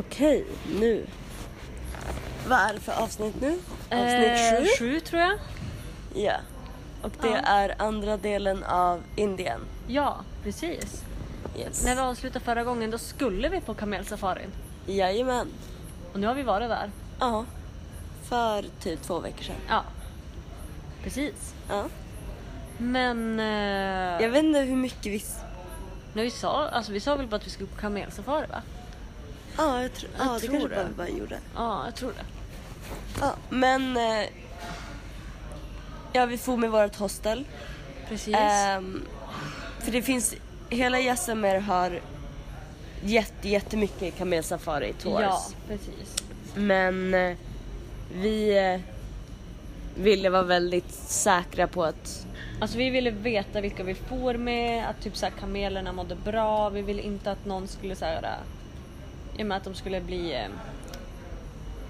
Okej, nu. Vad är det för avsnitt nu? Avsnitt Eh, sju? Sju tror jag. Ja. Och det Ja. är andra delen av Indien. Ja, precis. Yes. När vi avslutade förra gången då skulle vi på kamelsafarin. Jajamän. Och nu har vi varit där. Ja. För typ två veckor sedan. Ja. Precis. Ja. Men... Eh, Jag vet inte hur mycket vi... s- när vi sa, alltså vi sa väl bara att vi skulle på kamelsafari va? Ja, jag, tr- Jag ja, det tror kanske det. vi bara gjorde. Ja, jag tror det. Ja, men... Eh, ja, vi får med vårt hostel. Precis. Ehm, för det finns... Hela Jessamer har jätte, jättemycket kamelsafari tours. ja, precis. Men eh, vi eh, ville vara väldigt säkra på att Alltså vi ville veta vilka vi får med, att typ så här, kamelerna mådde bra. Vi ville inte att någon skulle så här, i och med att de skulle bli... Eh,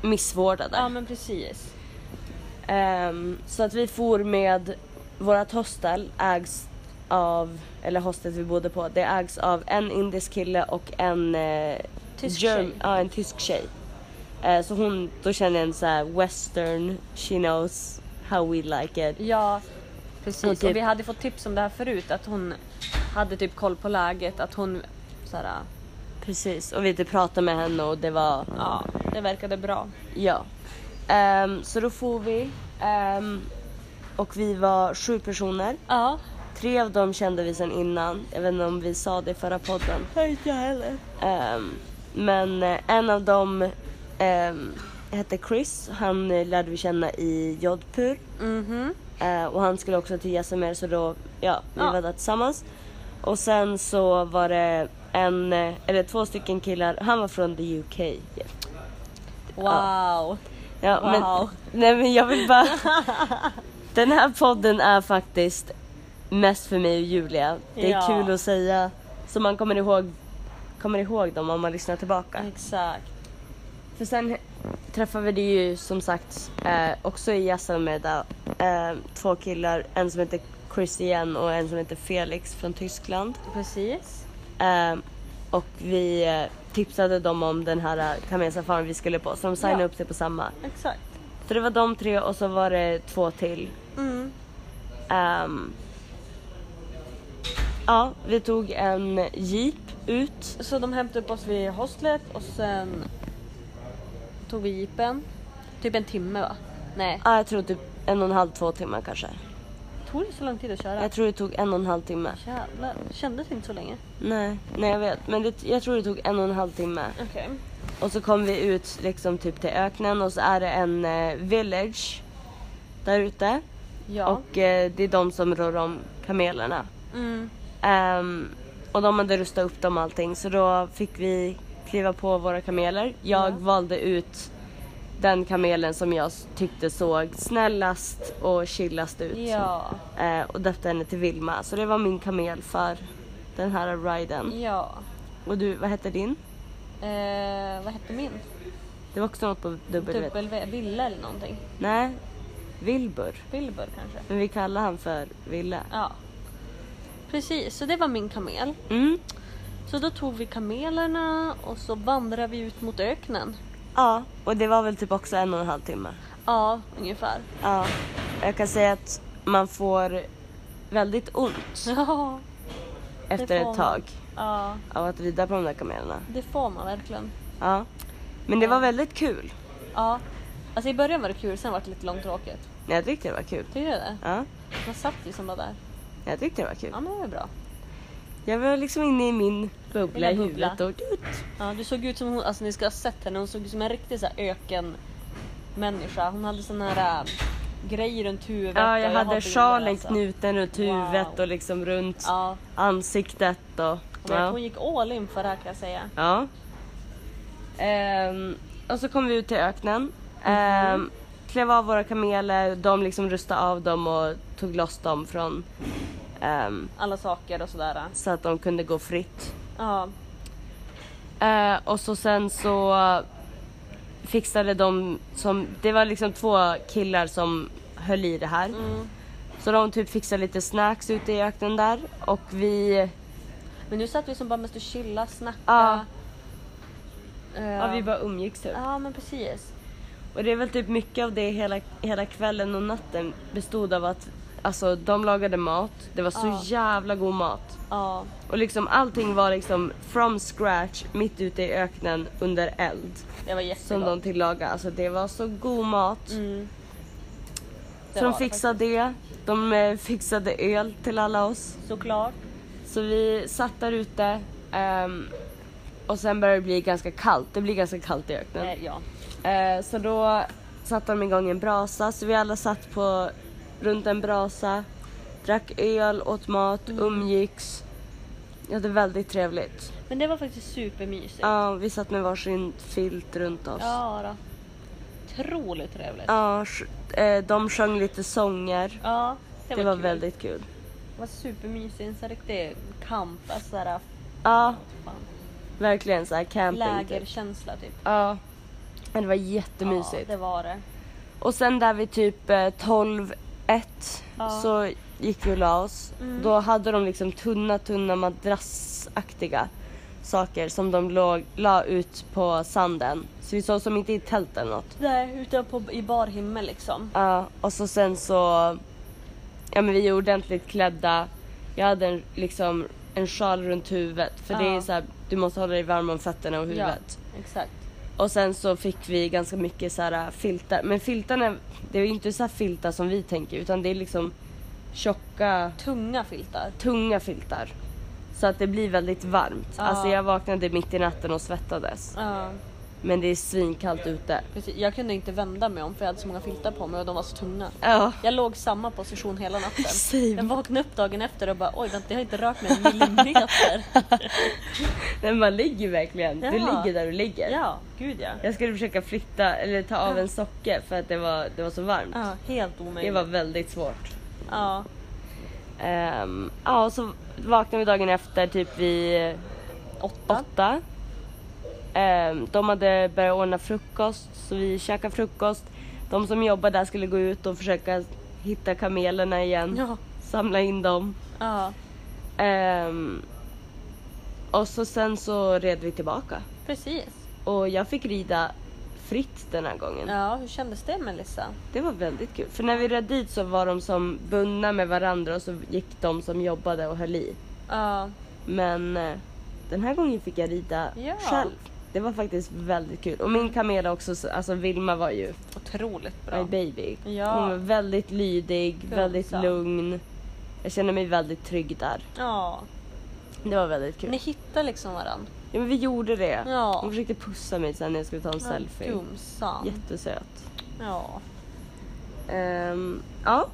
missvårdade. ja men precis. Ehm, så att vi for med vårt hostel ägs av, eller hostet vi bodde på, det ägs av en indisk kille och en eh, Tysk germ- tjej. Ja, en tysk tjej. Eh, så hon, då känner jag en så här western, she knows how we like it. Ja, precis. Och Och, typ- vi hade fått tips om det här förut, att hon hade typ koll på läget, att hon så här, Precis, och vi typ pratade med henne och det var ja, det verkade bra. Ja. Ehm, så då får vi. ehm, och vi var sju personer. Ja, Tre av dem kände vi sedan innan. Jag vet inte om vi sa det i förra podden. inte jag heller. Ehm, men eh, en av dem ehm, hette Chris. Han eh, lärde vi känna i Jodhpur. Mhm. Eh, och han skulle också till Jaisalmer så då, ja, vi Ja. var där tillsammans. Och sen så var det en, eh, eller två stycken killar. Han var från the UK. Wow. Ja, Wow. men, nej men jag vill bara... Den här podden är faktiskt mest för mig och Julia. Det är Ja. kul att säga så man kommer ihåg, kommer ihåg dem om man lyssnar tillbaka. Exakt. För sen träffade vi ju som sagt eh, också i Jaisalmer där, eh, två killar. En som heter Chris igen och en som heter Felix från Tyskland. Precis. Eh, och vi eh, tipsade dem om den här eh, kamelsafarin vi skulle på så de signade Ja. upp sig på samma. Exakt. Så det var de tre och så var det två till. Mm. Ehm, ja, vi tog en jeep ut. Så de hämtade upp oss vid hostlet och sen tog vi jeepen. Typ en timme va? Nej, Ja, jag tror typ en och en halv, två timmar kanske. Tog det så lång tid att köra? Jag tror det tog en och en halv timme. Jävlar, kändes inte så länge. Nej, nej jag vet. Men det, jag tror det tog en och en halv timme. Okej. Och så kom vi ut liksom typ till öknen och så är det en eh, village där ute. Ja. Och eh, det är de som rör om kamelerna. Mm. Ehm, och de hade rustat upp dem allting så då fick vi kliva på våra kameler. Jag Ja. valde ut den kamelen som jag tyckte såg snällast och chillast ut. Ja. Eh, och döpte henne till Vilma. Så det var min kamel för den här riden. Ja. Och du, vad hette din? Eh, vad hette min? Det var också något på W. W? Ville eller någonting? Nej, Wilbur. Wilbur kanske? Men vi kallar han för Ville. Ja. Precis, så det var min kamel. Mm. Så då tog vi kamelerna och så vandrade vi ut mot öknen. Ja, och det var väl typ också en och en halv timme. Ja, ungefär. Ja, jag kan säga att man får väldigt ont Ja. efter får man. ett tag Ja, av att rida på de där kamelerna. det får man verkligen. Ja. Men det var väldigt kul. Ja. Alltså i början var det kul, sen var det lite långtråkigt. Jag tyckte det var kul. Tycker du det? Ja, Man satt ju som bara där. jag tyckte det var kul. Ja men det var bra. Jag var liksom inne i min bubbla i Lilla bubbla. huvudet och Ja, du såg ut som hon, alltså ni ska ha sett henne, hon såg ut som en riktig så här öken människa. Hon hade sån här äh, grej runt huvudet. Ja, och jag hade har sjalen alltså. knuten runt Wow. huvudet och liksom runt Ja, ansiktet och... men Ja. hon gick all in för det här kan jag säga. ja. Ehm, och så kom vi ut till öknen. Ehm, klev av våra kameler, de liksom rustade av dem och tog loss dem från ehm, Alla saker och sådär. så att de kunde gå fritt. Ja, Eh, och så sen så fixade de som, det var liksom två killar som höll i det här. mm. Så de typ fixade lite snacks ute i öknen där och vi, Men nu satt vi som bara och chilla, snacka. Ja. Ja, vi bara umgicks typ. Ja men precis. Och det är väl typ mycket av det hela, hela kvällen och natten bestod av att alltså de lagade mat. Det var så Ja. jävla god mat. Ja. Och liksom allting var liksom from scratch mitt ute i öknen under eld. Det var Som jättegott. de tillagade. Alltså det var så god mat. Mm. Så de fixade det. De eh, fixade öl till alla oss. Såklart. Så vi satt där ute. ehm, och sen började det bli ganska kallt. Det blir ganska kallt i öknen. Eh, ja. Eh, så då satte de igång en brasa. Så vi alla satt på runt en brasa. Drack öl, åt mat, Mm. umgicks. Vi hade väldigt trevligt. Men det var faktiskt supermysigt. Ja, vi satt med varsin filt runt oss. Ja då. Otroligt trevligt. Ja, eh, de sjöng lite sånger. Ja, Det, det, var, kul. väldigt kul. Det var supermysigt. En sån riktig kamp. Alltså såhär, Ja, fan. verkligen så här camping. Typ. Lägerkänsla typ. Ja, men det var jättemysigt. Ja, det var det. Och sen där vid typ eh, 12 1 Ja. så gick vi och la oss. Mm. Då hade de liksom tunna, tunna madrassaktiga saker som de låg, la ut på sanden. Så vi sov som inte i tält eller något. Nej, ute på, i bar himmel liksom. Ja, och så sen så, ja men vi är ordentligt klädda. Jag hade en, liksom en sjal runt huvudet för det Ja. är så här, du måste hålla dig varm om fötterna och huvudet. Exakt. Och sen så fick vi ganska mycket så här filtar. Men filtarna, det är ju inte så här filtar som vi tänker utan det är liksom tjocka, Tunga filtar. tunga filtar. Så att det blir väldigt varmt. Ja. Alltså jag vaknade mitt i natten och svettades. Ja, Men det är svinkallt ute. precis. Jag kunde inte vända mig om för jag hade så många filtar på mig och de var så tunga. Ja. Jag låg samma position hela natten. Same. Jag vaknade upp dagen efter och bara oj vänta jag har inte rört mig en millimeter. Men man ligger verkligen. Du Ja. ligger där du ligger. ja, gud ja. Jag skulle försöka flytta eller ta av Ja. en socke för att det var, det var så varmt. ja helt omöjligt. Det var väldigt svårt. Ja, Ehm, ja, och så vaknade vi dagen efter typ vid åtta. åtta. Ehm, de hade börjat ordna frukost så vi käkade frukost. De som jobbade där skulle gå ut och försöka hitta kamelerna igen. Ja. Samla in dem. ja, Ehm, och så sen så red vi tillbaka. precis. Och jag fick rida fritt den här gången. Ja, hur kändes det Melissa? Det var väldigt kul. För när vi red dit så var de som bundna med varandra och så gick de som jobbade och höll i. Ja, Men eh, den här gången fick jag rida Ja. själv. Det var faktiskt väldigt kul. Och min kamel också, så- alltså Vilma var ju otroligt my bra. baby. Ja. Hon var väldigt lydig, väldigt Gulsam. lugn. Jag kände mig väldigt trygg där. Ja, Det var väldigt kul. ni hittade liksom varandra. Ja men vi gjorde det. Ja. Hon försökte pussa mig sen när jag skulle ta en selfie. Gumsan. Jättesöt. Ja. Ehm, ja,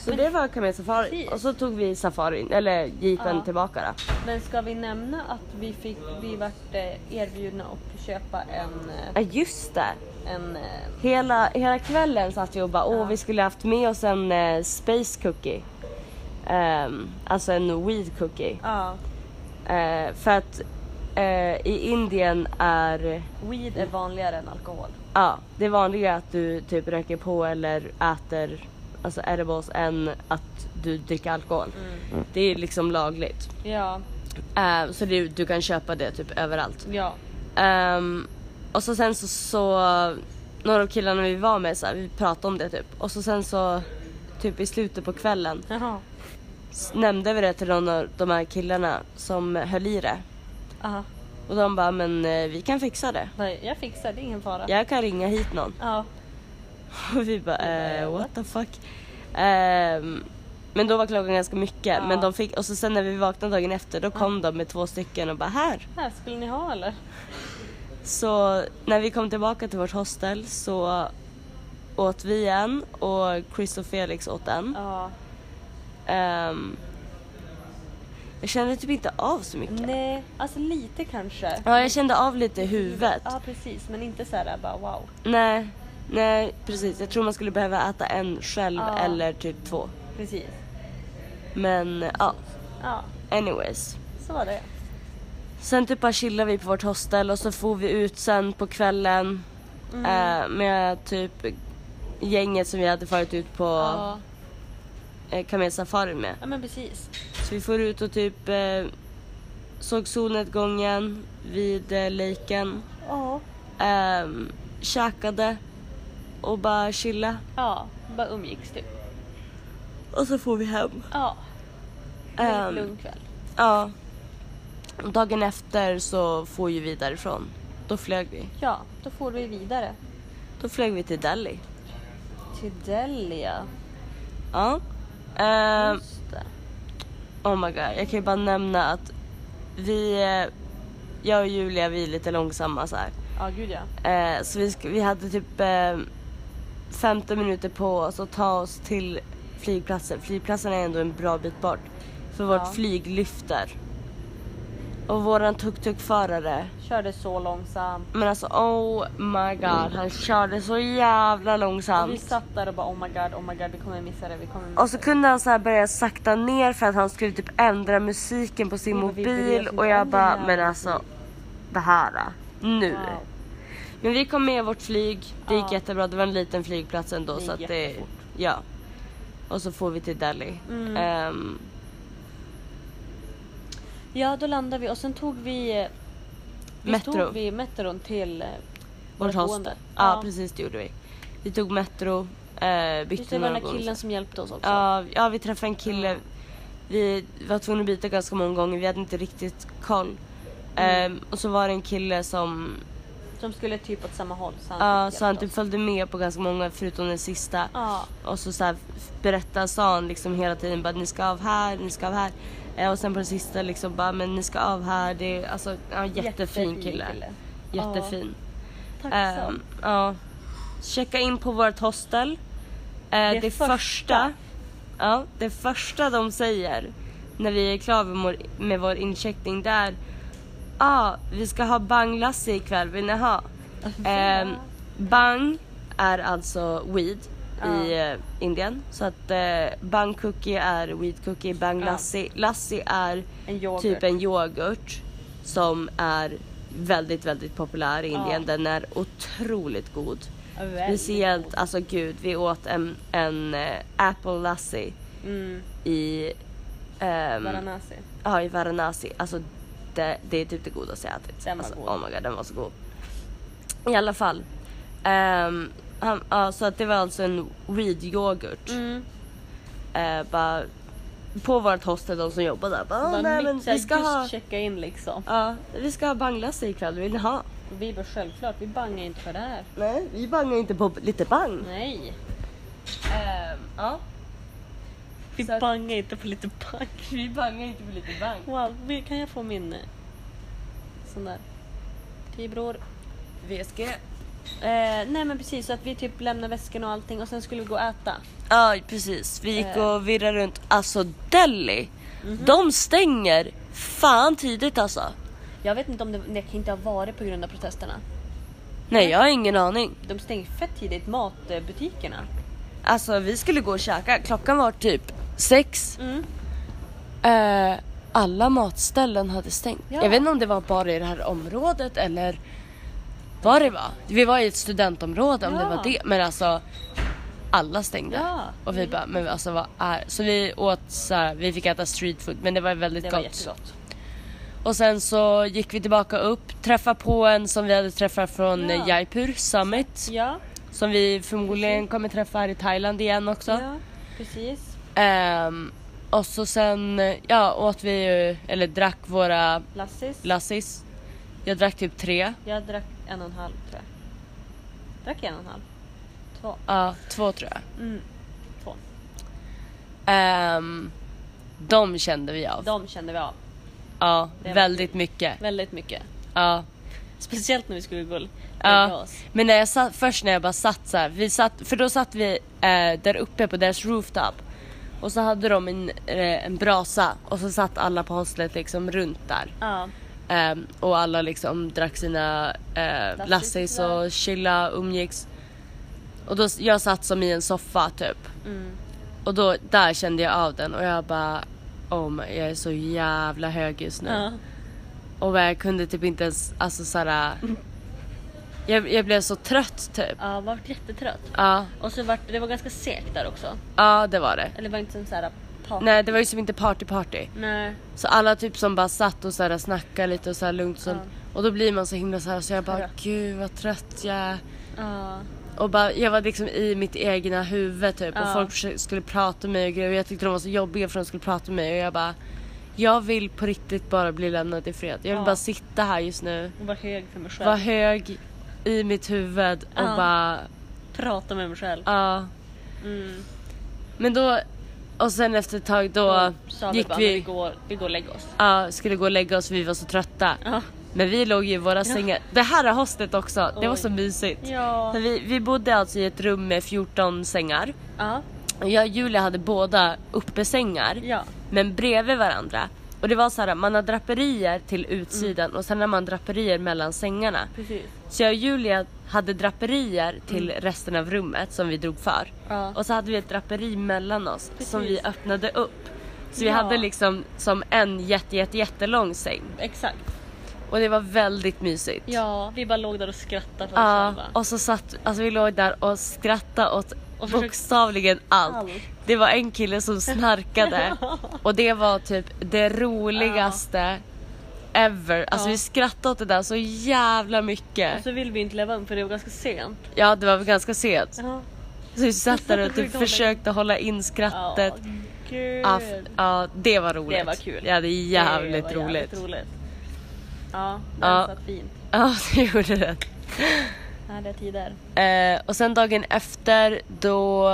så Men- det var kamelsafari. Precis. Och så tog vi safarin, eller jeepen Ja. tillbaka då. Men ska vi nämna att vi fick, vi vart eh, erbjudna att köpa en, Ja eh, just det. en eh, Hela, hela kvällen satt vi och bara åh Ja. vi skulle haft med oss en eh, space cookie. Ehm, alltså en weed cookie. ja, Eh, för att eh, i Indien är weed är vanligare än alkohol. ja, det är vanligare att du typ röker på eller äter alltså edibles än att du dricker alkohol. Det är liksom lagligt. Ja, Eh, så det, du kan köpa det typ överallt. ja, Ehm, och så sen så, så några av killarna vi var med så här, vi pratade om det typ. Och så sen så typ i slutet på kvällen jaha, nämnde vi det till någon av de här killarna som höll i det. aha. Och de bara, men eh, vi kan fixa det. Nej, Jag fixar, det är ingen fara. Jag kan ringa hit någon. Ja, Och vi bara, eh, what the fuck. Ehm, men då var klockan ganska mycket. Ja. Men de fick, och så sen när vi vaknade dagen efter då kom de med två stycken och bara här. här skulle ni ha eller? Så när vi kom tillbaka till vårt hostel så åt vi en och Chris och Felix åt en. Ja. Ehm, jag kände typ inte av så mycket. Nej, alltså lite kanske. Ja, jag kände av lite i huvudet. Ja precis, men inte så här bara wow. Nej, nej precis. Jag tror man skulle behöva äta en själv Ja. eller typ två. Precis. Men ja, Ja, anyways. så var det. Sen typ bara chillade vi på vårt hostel och så får vi ut sen på kvällen Mm. eh, med typ gänget som vi hade farit ut på Ja. eh, kamelsafari med. ja, men precis. Så vi får ut och typ eh, såg solnedgången vid eh, laken. Ja. ehm, käkade och bara chilla. Ja, bara umgicks typ. Och så får vi hem. Ja. Ehm, Väldigt lugn kväll. Ja. Dagen efter så får ju vi därifrån. Då flög vi. Ja, då får vi vidare. Då flög vi till Delhi. Till Delia. Ja. Ehm, Just det. oh my god, jag kan ju bara nämna att vi, eh, jag och Julia, vi är lite långsamma så här. Ja, gud ja. Eh, så vi, vi hade typ eh, 15 minuter på oss att ta oss till flygplatsen. Flygplatsen är ändå en bra bit bort. För vårt Ja. flyg lyfter. Och våran tuk-tuk-förare, Körde så långsamt. men alltså oh my god, han körde så jävla Och vi långsamt. satt där och bara oh my god, oh my god, vi kommer missa det, vi kommer missa Och så det. kunde han så här börja sakta ner för att han skulle typ ändra musiken på sin vi mobil och jag bara, men alltså det här nu. Wow. Men vi kom med vårt flyg, det gick Ja. jättebra, det var en liten flygplats ändå Det så att det, ja. Och så får vi till Delhi. Mm. Ehm, Ja, då landade vi och sen tog vi... eh, Visst Metro. tog vi metron till eh, vårt boende? Ja, precis det gjorde vi. Vi tog metro, eh, Just bytte det, var den där killen som hjälpte oss också. Ja, ja, vi träffade en kille. Vi var tvungna att byta ganska många gånger, vi hade inte riktigt koll. Mm. Ehm, och så var det en kille som, Som skulle typ åt samma håll. Så han ja, så han typ oss. följde med på ganska många förutom den sista. Ja, Och så, så här, berättade, sa han liksom hela tiden bara ni ska av här, ni ska av här. Eh, och sen på den sista liksom bara men ni ska av här. Det är alltså ja, jättefin kille. Jättefin. Tacksam. Ehm, ja. Checka in på vårt hostel. Eh, det, första. första. Ja, det första de säger när vi är klara med vår, med vår incheckning det är ah, vi ska ha banglassi ikväll, vill ni ha? Ehm, bang är alltså weed i eh, Indien. Så att eh, bang cookie är weed cookie, bang lassi. Lassi är en yoghurt. typ en yoghurt som är väldigt, väldigt populär i Indien. Den är otroligt god. Väldigt Speciellt, god. alltså gud, vi åt en, en eh, apple lassi Mm, i, ehm, Varanasi. ja, i Varanasi. Alltså det, det är typ det godaste jag ätit. Den var alltså, god. Oh my god, den var så god. I alla fall. ehm, han, ja, så att det var alltså en weed yoghurt. Mm. Eh, bara, på vårt hostel, de som jobbar där. Bara, Bara "Åh, nej, men vi ska ha, checka in liksom. ja, vi ska ha banglassi ikväll, vill ni ha? Och vi bara självklart, vi bangar inte för det här. Nej, vi bangar inte på lite bang. Nej. Ehm, ja, Vi Så bangar inte på lite bang. vi bangar inte på lite bang. Wow, kan jag få min eh, sån där? Till bror. VSG. Eh, nej men precis, så att vi typ lämnar väskan och allting och sen skulle vi gå och äta. Ja, precis. Vi gick Eh. och virrade runt. Alltså Delhi, Mhm. de stänger fan tidigt alltså. Jag vet inte om det, det kan inte ha varit på grund av protesterna. Nej, jag har ingen aning. De stänger fett tidigt matbutikerna. Alltså vi skulle gå och käka. Klockan var typ sex. Mm. Eh, alla matställen hade stängt. Ja. Jag vet inte om det var bara i det här området eller vad det var. Vi var i ett studentområde om det var det. Men alltså alla stängde. Ja. Och vi bara, men alltså vad är... Så vi åt så här, vi fick äta street food men det var väldigt Det var gott. jättegott. Och sen så gick vi tillbaka upp, träffade på en som vi hade träffat från ja. Jaipur Summit. Ja, Som vi förmodligen kommer träffa här i Thailand igen också. ja precis. Ehm, och så sen ja, åt vi ju, eller drack våra Lassis. lassis. Jag drack typ tre. jag drack en och en halv tror jag. Drack jag en och en halv? Två. Ja, två tror jag. Mm. Två. Ehm, de kände vi av. De kände vi av ja, Det var väldigt mycket. väldigt mycket. Ja. Speciellt när vi skulle gå och Ja, oss. men när jag satt, först när jag bara satt så här, vi satt, för då satt vi eh, där uppe på deras rooftop och så hade de en, eh, en brasa och så satt alla på hostlet liksom runt där. Ja. Ehm, och alla liksom drack sina eh, Lassis och chilla, umgicks. Och då, jag satt som i en soffa typ. Mm. Och då, där kände jag av den och jag bara Oh my, jag är så jävla hög just nu. Ja. Och jag kunde typ inte ens, alltså såhär jag, jag blev så trött typ. Ja, var jättetrött. Ja, Och så var det var ganska segt där också. ja det var det. Eller det var inte som så här party. Nej det var ju som inte party party. Nej. Så alla typ som bara satt och så här snackade lite och så här lugnt och sånt. Ja. Och då blir man så himla så här så jag bara Trött. gud vad trött jag är. Ja. Och bara, jag var liksom i mitt egna huvud typ och Ja. folk försökte- skulle prata med mig och grejer och jag tyckte de var så jobbiga för att de skulle prata med mig och jag bara Jag vill på riktigt bara bli lämnad i fred. Jag vill Ja. bara sitta här just nu, Och var hög för mig själv. vara hög i mitt huvud och Ja. bara Prata med mig själv. ja. Mm. Men då och sen efter ett tag då sa vi gick bara, vi... vi, går, vi går och lägger oss. ja, skulle gå och lägga oss för vi var så trötta. Ja. Men vi låg ju i våra sängar. Det här är hostet också, det var Oj. så mysigt. Ja. För vi, vi bodde alltså i ett rum med 14 sängar. Ja. Och jag och Julia hade båda uppesängar Ja. men bredvid varandra. Och det var så här, man har draperier till utsidan och sen har man draperier mellan sängarna. Precis. Så jag och Julia hade draperier till resten av rummet som vi drog för. Ja. Och så hade vi ett draperi mellan oss som vi Precis. öppnade upp. Så vi Ja. hade liksom som en jätte, jätte, jättelång säng. Exakt. Och det var väldigt mysigt. Ja, vi bara låg där och skrattade för oss Ja, själva. och så satt, alltså vi låg där och skrattade åt Och bokstavligen allt. Allt. Det var en kille som snarkade och det var typ det roligaste ever. Alltså Ja. vi skrattade åt det där så jävla mycket. Och så vill vi inte leva upp för det var ganska sent. Ja det var ganska sent. Ja. Så vi satt där och typ Försökte hålla- in skrattet. Ja, ja det var roligt. Det var kul. Ja det är jävligt det var roligt. Jävligt roligt. Ja, det Ja. satt fint. Ja det gjorde det. Härliga tider. Eh, och sen dagen efter då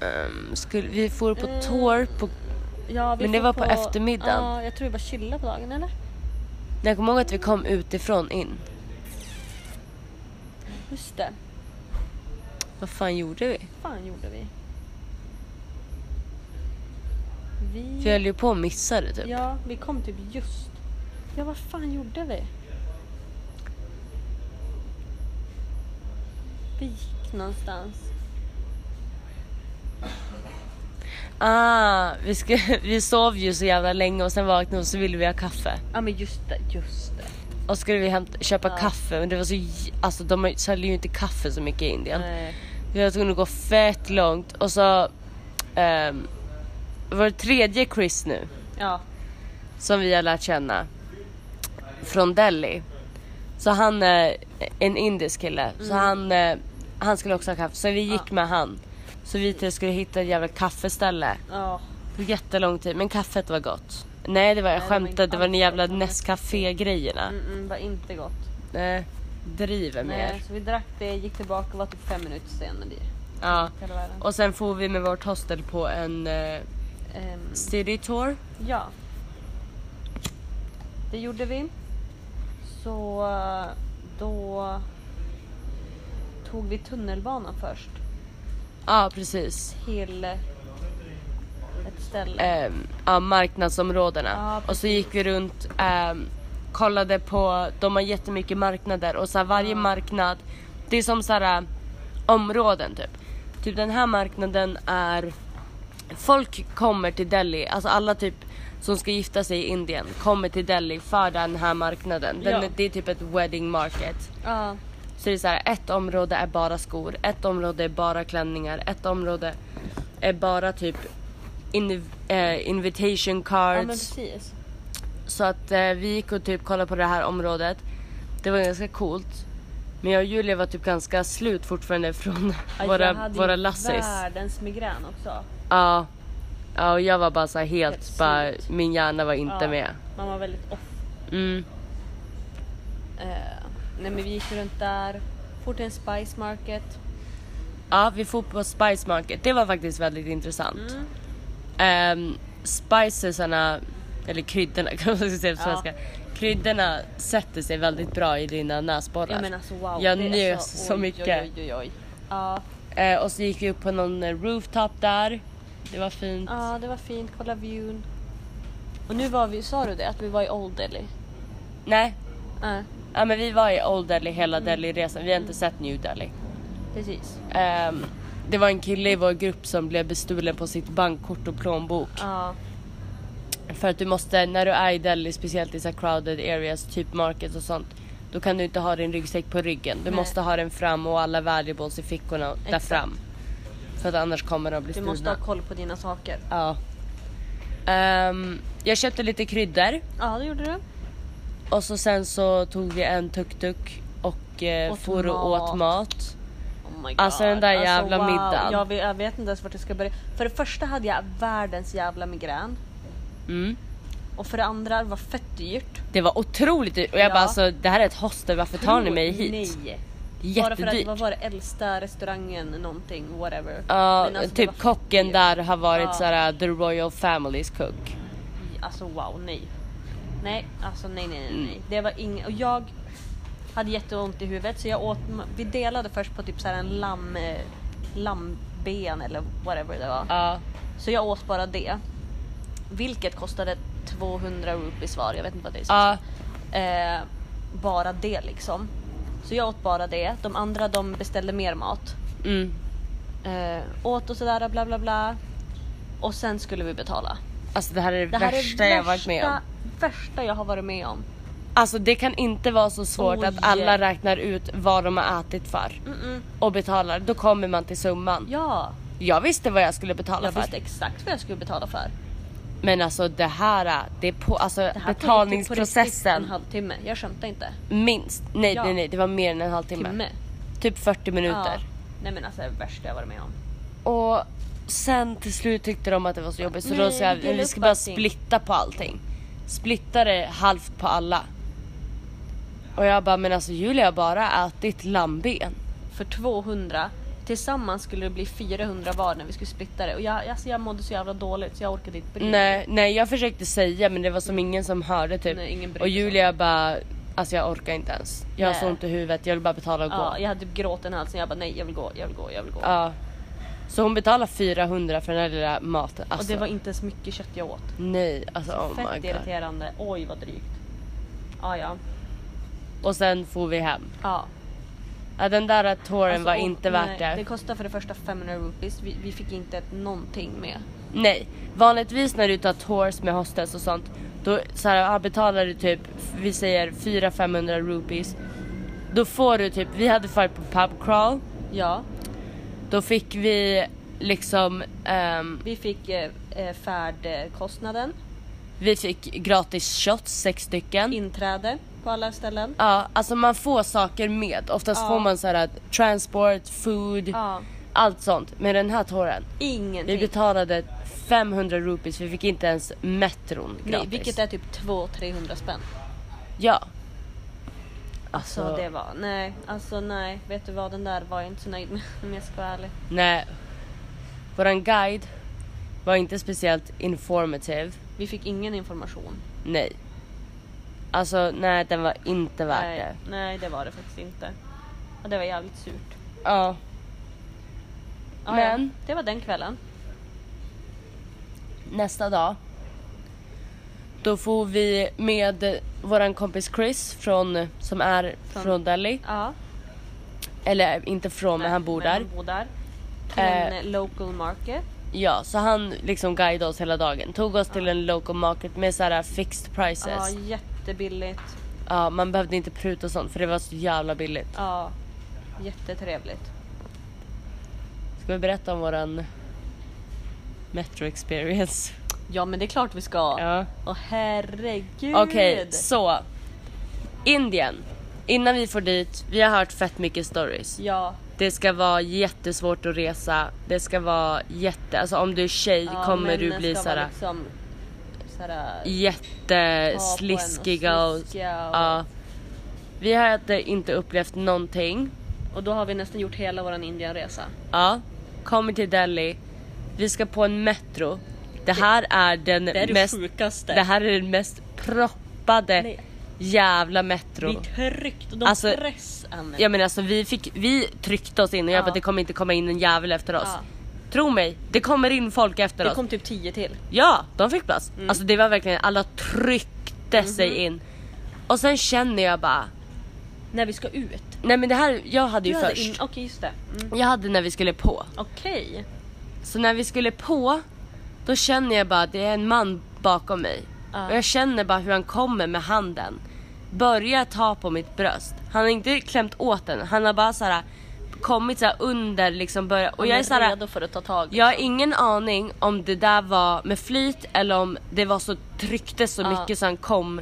ehm, skulle vi for på Mm. tour på Ja, Men det var på eftermiddagen. Ja, jag tror vi bara chillade på dagen eller? Jag kommer ihåg att vi kom utifrån in. Just det. Vad fan gjorde vi? Vad fan gjorde vi? Vi... Vi höll ju på att missa det typ. Ja, vi kom typ just. Ja, vad fan gjorde vi? Vi gick någonstans. Ah, vi, ska, vi sov ju så jävla länge och sen vaknade och så ville vi ha kaffe. Ja men just det, just det. Och skulle vi hämta, köpa Ja. kaffe men det var så Alltså de säljer ju inte kaffe så mycket i Indien. Nej. Vi var tvungna att gå fett långt och så um, var det tredje Chris nu Ja. som vi har lärt känna från Delhi. Så han är en indisk kille så han, eh, han skulle också ha kaffe så vi gick Mm. Ja. med han. Så vi skulle hitta ett jävla kaffeställe. Ja. Det tog jättelång tid men kaffet var gott. Nej det var jag Nej, skämtade, det var den alls jävla gott. Nescafé grejerna. Mm, mm, var inte gott. Nej, driver med Nej, er. så vi drack det, gick tillbaka och var typ fem minuter sen. Ja. Och sen får vi med vårt hostel på en eh, Ehm, city tour. ja. Det gjorde vi. Så eh, då tog vi tunnelbanan först. Ja precis. Till ett ställe. Ehm, ja, marknadsområdena. Ja, och så gick vi runt, ehm, kollade på, de har jättemycket marknader och så här, varje marknad, det är som så här, områden typ. Typ den här marknaden är, folk kommer till Delhi, alltså alla typ som ska gifta sig i Indien kommer till Delhi för den här marknaden. Den, Ja. Det är typ ett wedding market. Ja, Så det är så här, ett område är bara skor, ett område är bara klänningar, ett område är bara typ in, eh, invitation ja cards. men precis. så att eh, vi gick och typ kollade på det här området. Det var ganska coolt. Men jag och Julia var typ ganska slut fortfarande från Ja, jag våra, hade våra lassis. världens migrän också. Ja. Ja och jag var bara så helt, Helt bara, min hjärna var inte Ja, med. Man var väldigt off. Mm. Eh, nej men vi gick runt där, for till en spice market. Ja vi får på Spice Market, det var faktiskt väldigt intressant. Mm. Um, spicesarna, eller kryddorna kan man säga på Ja. svenska. Kryddorna sätter sig väldigt bra i dina näsborrar. Ja men alltså wow. Jag njös så oj, mycket. Oj, oj, oj. Ja, Eh, och så gick vi upp på någon eh, rooftop där. Det var fint. ja, det var fint, kolla viewn. Och nu var vi, sa du det? Att vi var i Old Delhi? Nej, Ja, ja, men vi var i Old Delhi hela Mm. Delhi-resan. Vi har inte sett New Delhi. precis. Ehm, det var en kille i vår grupp som blev bestulen på sitt bankkort och plånbok. Ja, För att du måste, när du är i Delhi, speciellt i så crowded areas, typ markets och sånt. Då kan du inte ha din ryggsäck på ryggen. Du Nej. måste ha den fram och alla valuables i fickorna där Exakt. fram. För att annars kommer de bli du stulna. måste ha koll på dina saker. Ja. Ehm, jag köpte lite kryddor Ja, det gjorde du. Och så sen så tog vi en tuk-tuk och eh, Åt for och mat. åt mat. Oh my God. Alltså, den där jävla middagen. Jag vet, jag vet inte ens vart jag ska börja. För det första hade jag världens jävla migrän. Mm. Och för det andra det var fett dyrt. Det var otroligt dyrt och jag Ja. bara alltså det här är ett hostel, varför tar ni mig hit? Nej. Bara för att det Jättedyrt. var, var det äldsta restaurangen någonting, whatever. Ja, Men alltså, det typ fett kocken dyrt. där har varit Ja. såhär the royal families cook. Alltså wow, nej. Nej, alltså nej, nej, nej, Mm. nej. Det var inget. Och jag hade jätteont i huvudet så jag åt. Vi delade först på typ så här en lamm, eh, lammben eller whatever det var. Ja. Så jag åt bara det. Vilket kostade 200 rupees var. Jag vet inte vad det är. Ja. Eh, bara det liksom. Så jag åt bara det. De andra de beställde mer mat. Mm. Eh, åt och sådär bla bla bla. Och sen skulle vi betala. Alltså det här är det, Det här värsta är jag varit med om. Värsta, jag har varit med om. Alltså det kan inte vara så svårt Oj. att alla räknar ut vad de har ätit för Mm-mm. och betalar. Då kommer man till summan. Ja, Jag visste vad jag skulle betala jag för. visste exakt vad jag skulle betala för. Men alltså det här, det är på, alltså Det här typ betalningsprocessen en halvtimme. Jag skämtar inte. minst. Nej Ja. nej nej det var mer än en halvtimme. Timme. Typ 40 minuter. Ja. Nej men alltså det är det värsta jag varit med om. Och sen till slut tyckte de att det var så jobbigt så Nej, då sa jag vi ska bara allting." splitta på allting. Splitta det halvt på alla. Och jag bara men alltså Julia har bara ätit lammben. För 200. Tillsammans skulle det bli 400 var när vi skulle splitta det. Och jag, alltså jag mådde så jävla dåligt så jag orkade inte bry. Nej, nej jag försökte säga men det var som ingen som hörde typ. Nej, ingen och sig. Julia bara alltså jag orkar inte ens. Jag har så Nej. ont i huvudet, jag vill bara betala och Ja, gå. jag hade typ gråten i halsen. Jag bara nej jag vill gå, jag vill gå, jag vill gå. Ja. Så hon betalar 400 för den här lilla maten. Alltså, och det var inte ens mycket kött jag åt. Nej, alltså oh my Fett god. irriterande. Oj vad drygt. Ja ja. Och sen får vi hem. ja. Ja, den där touren Alltså, var och- inte nej, värt det. Det kostar för det första 500 rupees. Vi, vi fick inte någonting med. Nej, vanligtvis när du tar tours med hostess och sånt då så här, betalar du typ, vi säger 400-500 rupees. Då får du typ, vi hade varit på pub crawl, Ja, då fick vi liksom, ehm, vi fick eh, eh, färdkostnaden, vi fick gratis shots, sex stycken. inträde på alla ställen. Ja, alltså man får saker med. Oftast Ja. får man så här transport, food, Ja, allt sånt. Med den här touren, vi ingenting. betalade 500 rupees, vi fick inte ens metron gratis. Nej, vilket är typ 200-300 spänn. Ja. Alltså, Alltså, det var, nej, alltså nej. Vet du vad, den där var jag inte så nöjd med om jag ska vara ärlig. nej. Våran guide var inte speciellt informative. Vi fick ingen information. Nej. Alltså nej, den var inte värd nej, det. nej, det var det faktiskt inte. Och det var jävligt surt. Ja. Ja, Men- ja, det var den kvällen. Nästa dag. Då får vi med våran kompis Chris från, som är Från- från Delhi. Ja. Eller inte från, men han bor där. Han bor där. Till Eh. en local market. Ja, så han liksom guidade oss hela dagen. Tog oss till en local market med såhär fixed Ja, prices. jättebilligt. Ja, man behövde inte pruta och sånt för det var så jävla billigt. Ja, jättetrevligt. Ska vi berätta om våran metro experience? Ja men det är klart vi ska. Ja. Åh herregud. Okej, så. Indien. Innan vi får dit, vi har hört fett mycket stories. Ja. Det ska vara jättesvårt att resa. Det ska vara jätte, alltså om du är tjej ja, kommer du männen bli ska vara såhär Liksom, såhär jättesliskiga och, sliskiga och, ja. Vi hade inte upplevt någonting. och då har vi nästan gjort hela våran Indienresa. Ja, kommer till Delhi. Vi ska på en metro. Det här är den Det är det mest, sjukaste. det här är den mest proppade Nej. jävla metro. Vi tryckte, de Alltså, press Anne. Ja men alltså vi fick, vi tryckte oss in och jag Ja. bara det kommer inte komma in en jävel efter oss. Ja. Tro mig, det kommer in folk efter Det oss. kom typ 10 till. Ja, de fick plats. Mm. Alltså det var verkligen, alla tryckte sig Mhm. in. Och sen känner jag bara, När vi ska ut. nej men det här, jag hade ju Du hade först. in- Okej just det. Mm. Jag hade när vi skulle på. Okej. Så när vi skulle på, då känner jag bara att det är en man bakom mig. Ja. Och jag känner bara hur han kommer med handen. Börjar ta på mitt bröst. Han har inte klämt åt den, han har bara så här kommit så under liksom börja och jag är så här, redo för att ta tag. jag har ingen aning om det där var med flyt eller om det var så trycktes så mycket så han kom.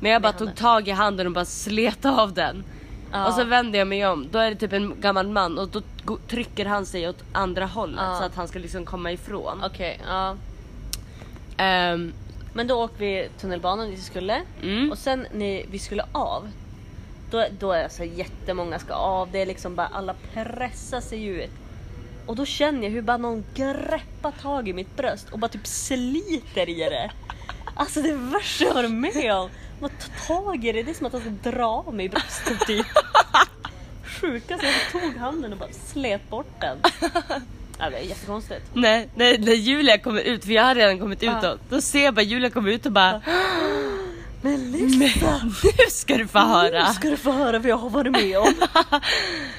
Men jag bara tog tag i handen och bara slet av den. Ja. Och så vänder jag mig om, då är det typ en gammal man och då trycker han sig åt andra hållet Ja. så att han ska liksom komma ifrån. Okej, ja. Ehm, Men då åkte vi tunnelbanan dit vi skulle. Mm. Och sen när vi skulle av. Då, då är det så jättemånga ska av. Det är liksom bara alla pressar sig ut. Och då känner jag hur bara någon greppar tag i mitt bröst och bara typ sliter i det. Alltså det är det värsta jag varit med om. Man tar tag i det, det är som att han ska dra mig i bröstet typ. Sjukast, jag tog handen och bara slet bort den. Ja, det är jättekonstigt. nej, när, när Julia kommer ut, för jag har redan kommit Ja. utåt. Då ser jag bara Julia komma ut och bara Men Men nu ska du få höra! Nu ska du få höra vad jag har varit med om.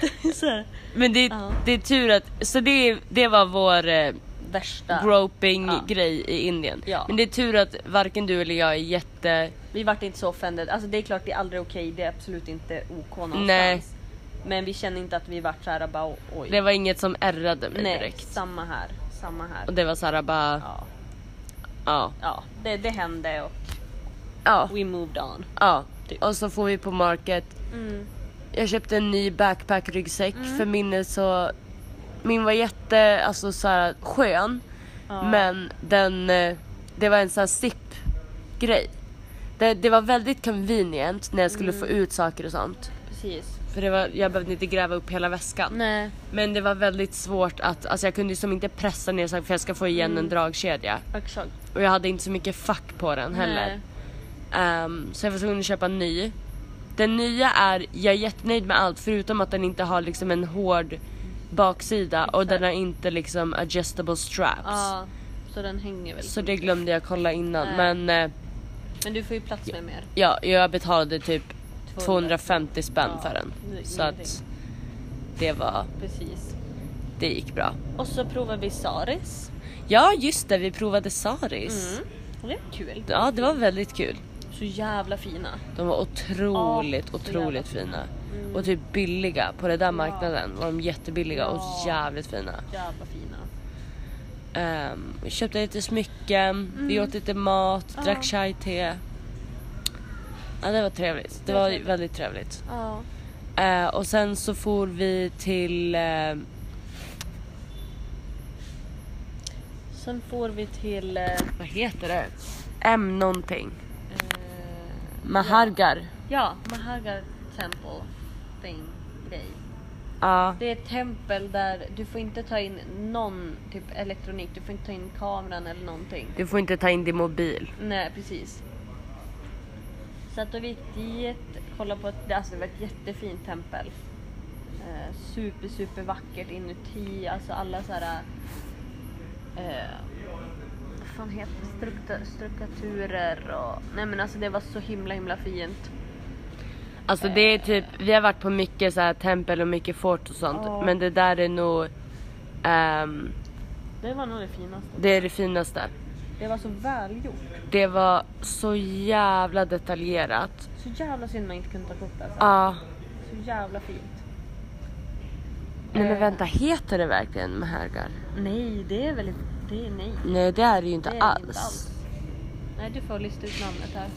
det är så här, Men det, det är tur att, så det, det var vår eh, värsta. groping Ja. grej i Indien. Ja. Men det är tur att varken du eller jag är jätte... Vi vart inte så offended. Alltså det är klart det är aldrig okej. Det är absolut inte OK någonstans. Nej. Men vi känner inte att vi vart såhär bara oj. Det var inget som ärrade mig Nej, direkt. samma här. Samma här. Och det var såhär bara, Ja, ja, ja det, det hände och ja, we moved on. ja. Typ. Och så får vi på market. Mm. Jag köpte en ny backpack ryggsäck för min är så, min var jätte, alltså såhär skön. Ja. Men den, eh, det var en sån här zip grej. Det, det var väldigt convenient när jag skulle få ut saker och sånt. Precis. För det var, jag behövde inte gräva upp hela väskan. Nej. Men det var väldigt svårt att, alltså jag kunde ju som inte pressa ner saker för jag ska få igen en dragkedja. Exakt. Och jag hade inte så mycket fack på den heller. Ehm, så jag var tvungen att köpa en ny. Den nya är, jag är jättenöjd med allt förutom att den inte har liksom en hård baksida och den har inte liksom adjustable straps. Ja, så den hänger väl. Så det glömde jag kolla innan Nej. men eh, Men du får ju plats med mer. ja, jag betalade typ 200. 250 spänn Ja, för den. Så ingenting. att det var, Precis. det gick bra. Och så provar vi Saris. Ja just det, vi provade Saris. Mm. Det är kul. Ja det var väldigt kul. Så jävla fina. De var otroligt, Ja, otroligt fina. fina. Mm. Och typ billiga. På den där marknaden var de jättebilliga och Ja. jävligt fina. Jävla fina. Um, vi köpte lite smycken, vi åt lite mat, Mm. Ja. drack chai-te. Ja det var trevligt. Det var väldigt trevligt. Ja. Eh, och sen så for vi till eh, Sen får vi till... Eh, vad heter det? M någonting. eh, Mahargar. ja, Mahagar Temple thing grej. Ja. Det är ett tempel där du får inte ta in någon typ elektronik. Du får inte ta in kameran eller någonting. Du får inte ta in din mobil. Nej, precis. Så att då vi gick dit, kollade på ett, alltså det var ett jättefint tempel. Eh, super, super vackert inuti, alltså alla så här. Eh, vad fan heter det? Strukta, strukturer och... Nej men alltså det var så himla himla fint. Alltså det är typ, vi har varit på mycket så här tempel och mycket fort och sånt. Ja. Men det där är nog, ehm, Det var nog det finaste. det är det finaste. Det var så välgjort. Det var så jävla detaljerat. Så jävla synd man inte kunde ta kort alltså. Ja. Så jävla fint. Nej men Eh. vänta, heter det verkligen Mahargar? Nej, det är väl det är nej. Nej det är det ju inte Det är det alls. inte alls. Nej, du får lista ut namnet här.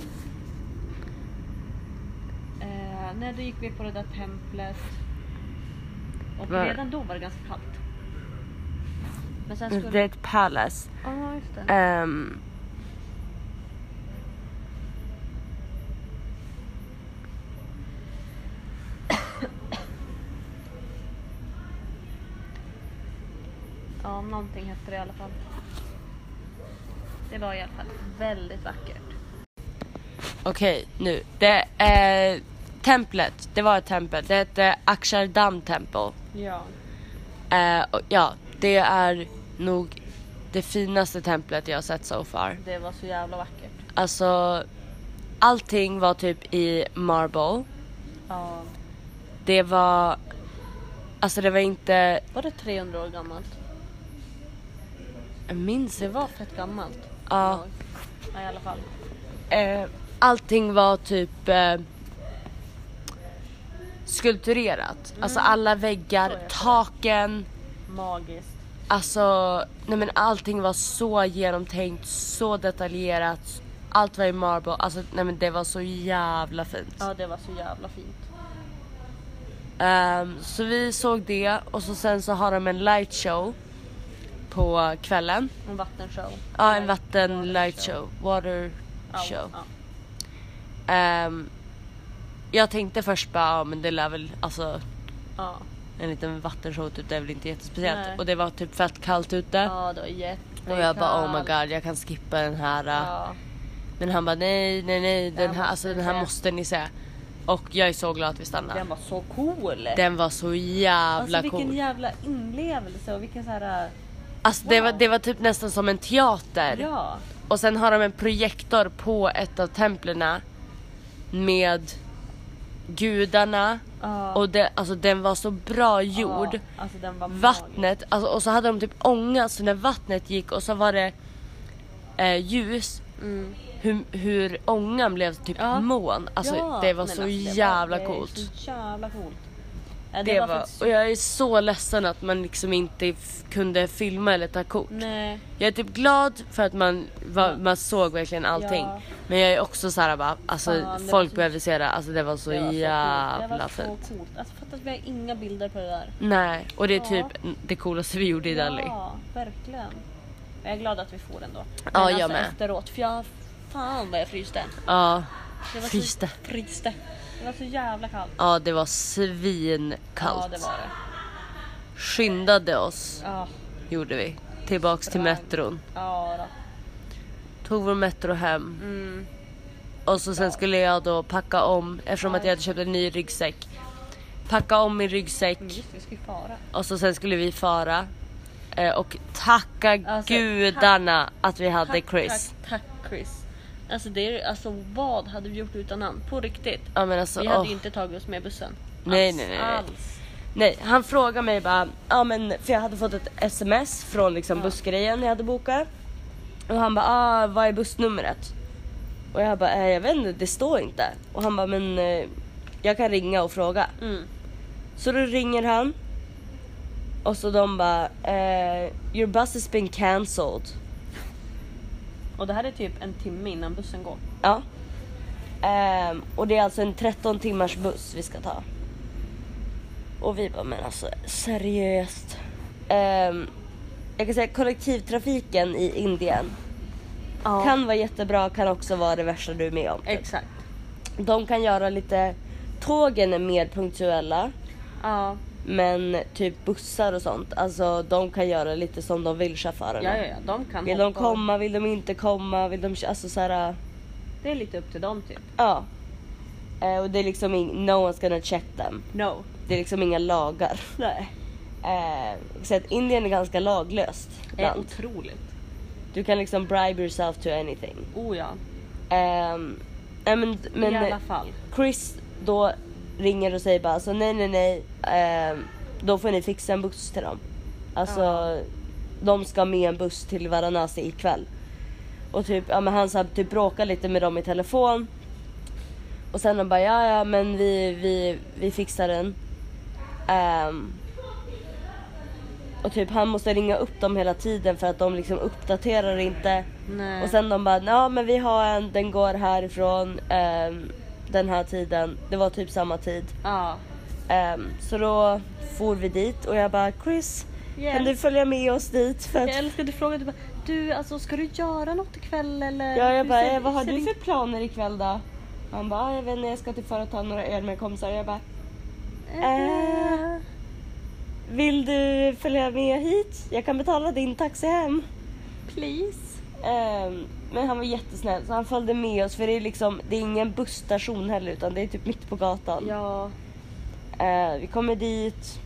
Eh, nej, då gick vi på det där templet. Och Var- redan då var det ganska kallt. Men sen skulle... Det är ett palace. Ja, just det. Ehm, Ja, någonting hette det i alla fall. Det var i alla fall väldigt vackert. Okej, nu. Det är templet. Det var ett tempel. Det hette Akshardam Temple. Ja. Eh, och ja, det är nog det finaste templet jag har sett so far. Det var så jävla vackert. Alltså, allting var typ i marble. Ja. Det var, alltså det var inte, Var det 300 år gammalt? jag minns Det var fett gammalt. Ja. Ja, i alla fall. Eh, allting var typ, eh, skulpturerat. Alltså alla väggar, taken. Magiskt. Alltså, nej men allting var så genomtänkt, så detaljerat. Allt var i marble, alltså nej men det var så jävla fint. Ja, det var så jävla fint. Ehm, så vi såg det och så sen så har de en light show på kvällen. En vattenshow. Ja, en vatten light show, water show. ja. Ehm, jag tänkte först bara, ja men det lär väl, alltså Ja. en liten vattenshow typ, det är väl inte jättespeciellt. Nej. Och det var typ fett kallt ute. ja, det var jättekallt. Och jag bara oh my god jag kan skippa den här. Ja. Men han bara nej nej nej den här, alltså, den här se. måste ni se. Och jag är så glad att vi stannade. Den var så cool. Den var så jävla alltså vilken cool. jävla inlevelse och vilken så här. Alltså det var, wow. det var typ nästan som en teater. Ja. Och sen har de en projektor på ett av templerna med gudarna. Ja. Och det, alltså den var så bra gjord. Ja, alltså var. Vattnet, alltså, och så hade de typ ånga så när vattnet gick och så var det eh, ljus. Mm. Hur, hur ångan blev typ Ja. moln. Alltså Ja. det var Nej, så men alltså, det jävla var, det är coolt. Så jävla coolt. Ja, Det var, faktiskt- och jag är så ledsen att man liksom inte kunde filma eller ta kort. Nej. Jag är typ glad för att man, var, Ja. man såg verkligen allting. Ja. Men jag är också såhär bara, alltså det var folk så- behöver se det. Alltså det var så Det var jävla Det var fint. så coolt. Alltså fatta att vi har inga bilder på det där. Nej, och det är Ja. typ det coolaste vi gjorde i Delhi. Ja, verkligen. Jag är glad att vi får den då. Men Ja, alltså jag med. efteråt, för jag, fan vad jag fryste. Ja, Det fryste. Fryste. Det var så jävla kallt. Ja, det var svinkallt. Ja, det var det. Skyndade oss, Ja, gjorde vi. Tillbaks till metron. ja då. Tog vår metro hem. Mm. Och så sen skulle jag då packa om, eftersom att jag hade köpt en ny ryggsäck. Packa om min ryggsäck Mm, Just vi ju fara. och så sen skulle vi fara. Eh, och tacka Alltså, gudarna att vi hade Tack, Chris. Tack, tack Chris. Alltså, det är, alltså vad hade vi gjort utan han? På riktigt. Ja men alltså, vi hade åh. ju inte tagit oss med bussen. Nej, Alls, nej, nej, nej. Alls. Nej, han frågade mig bara, ja men för jag hade fått ett sms från liksom Ja. bussgrejen jag hade bokat. Och han bara, ah, vad är bussnumret? Och jag bara, eh, jag vet inte, det står inte. Och han bara, men eh, jag kan ringa och fråga. Mm. Så då ringer han. Och så de bara, eh, your bus has been cancelled. Och det här är typ en timme innan bussen går. Ja. Ehm, och det är alltså en 13 timmars buss vi ska ta. Och vi bara, men alltså seriöst. Ehm, jag kan säga kollektivtrafiken i Indien Ja. kan vara jättebra, kan också vara det värsta du är med om. typ. Exakt. De kan göra lite, tågen är mer punktuella. Ja. Men typ bussar och sånt, alltså de kan göra lite som de vill chaufförerna. Ja, ja, ja. De kan Vill de hoppa. komma, vill de inte komma, vill de, alltså såhär, Det är lite upp till dem typ. ja. Eh, och det är liksom, ing- no one's gonna check them. No. Det är liksom inga lagar. Nej. Eh, så att Indien är ganska laglöst Det är land. otroligt. Du kan liksom bribe yourself to anything. Oh ja. Ehm, nej men, men I alla fall. Chris då ringer och säger bara alltså nej nej nej. ehm, då får ni fixa en buss till dem. Alltså Ja. de ska med en buss till Varanasi ikväll. Och typ, ja men han så här, typ bråkar lite med dem i telefon. Och sen de bara ja ja men vi, vi, vi fixar den. Ehm, och typ han måste ringa upp dem hela tiden för att de liksom uppdaterar inte. Nej. Och sen de bara, ja men vi har en, den går härifrån ehm, den här tiden. Det var typ samma tid. Ja. Ehm, så då for vi dit och jag bara, Chris kan du följa med oss dit? För att, Jag älskar att du frågade du bara, du alltså ska du göra något ikväll eller? ja, jag Hur bara, ser- eh, vad har ser du din- för planer ikväll då? Han bara, "Ah, jag vet inte, jag ska till för att ta några öl med kompisar. Jag bara, Eh. vill du följa med hit? Jag kan betala din taxi hem. Please. Ehm, men han var jättesnäll så han följde med oss för det är liksom, det är ingen busstation heller utan det är typ mitt på gatan. Ja. Eh, vi kommer dit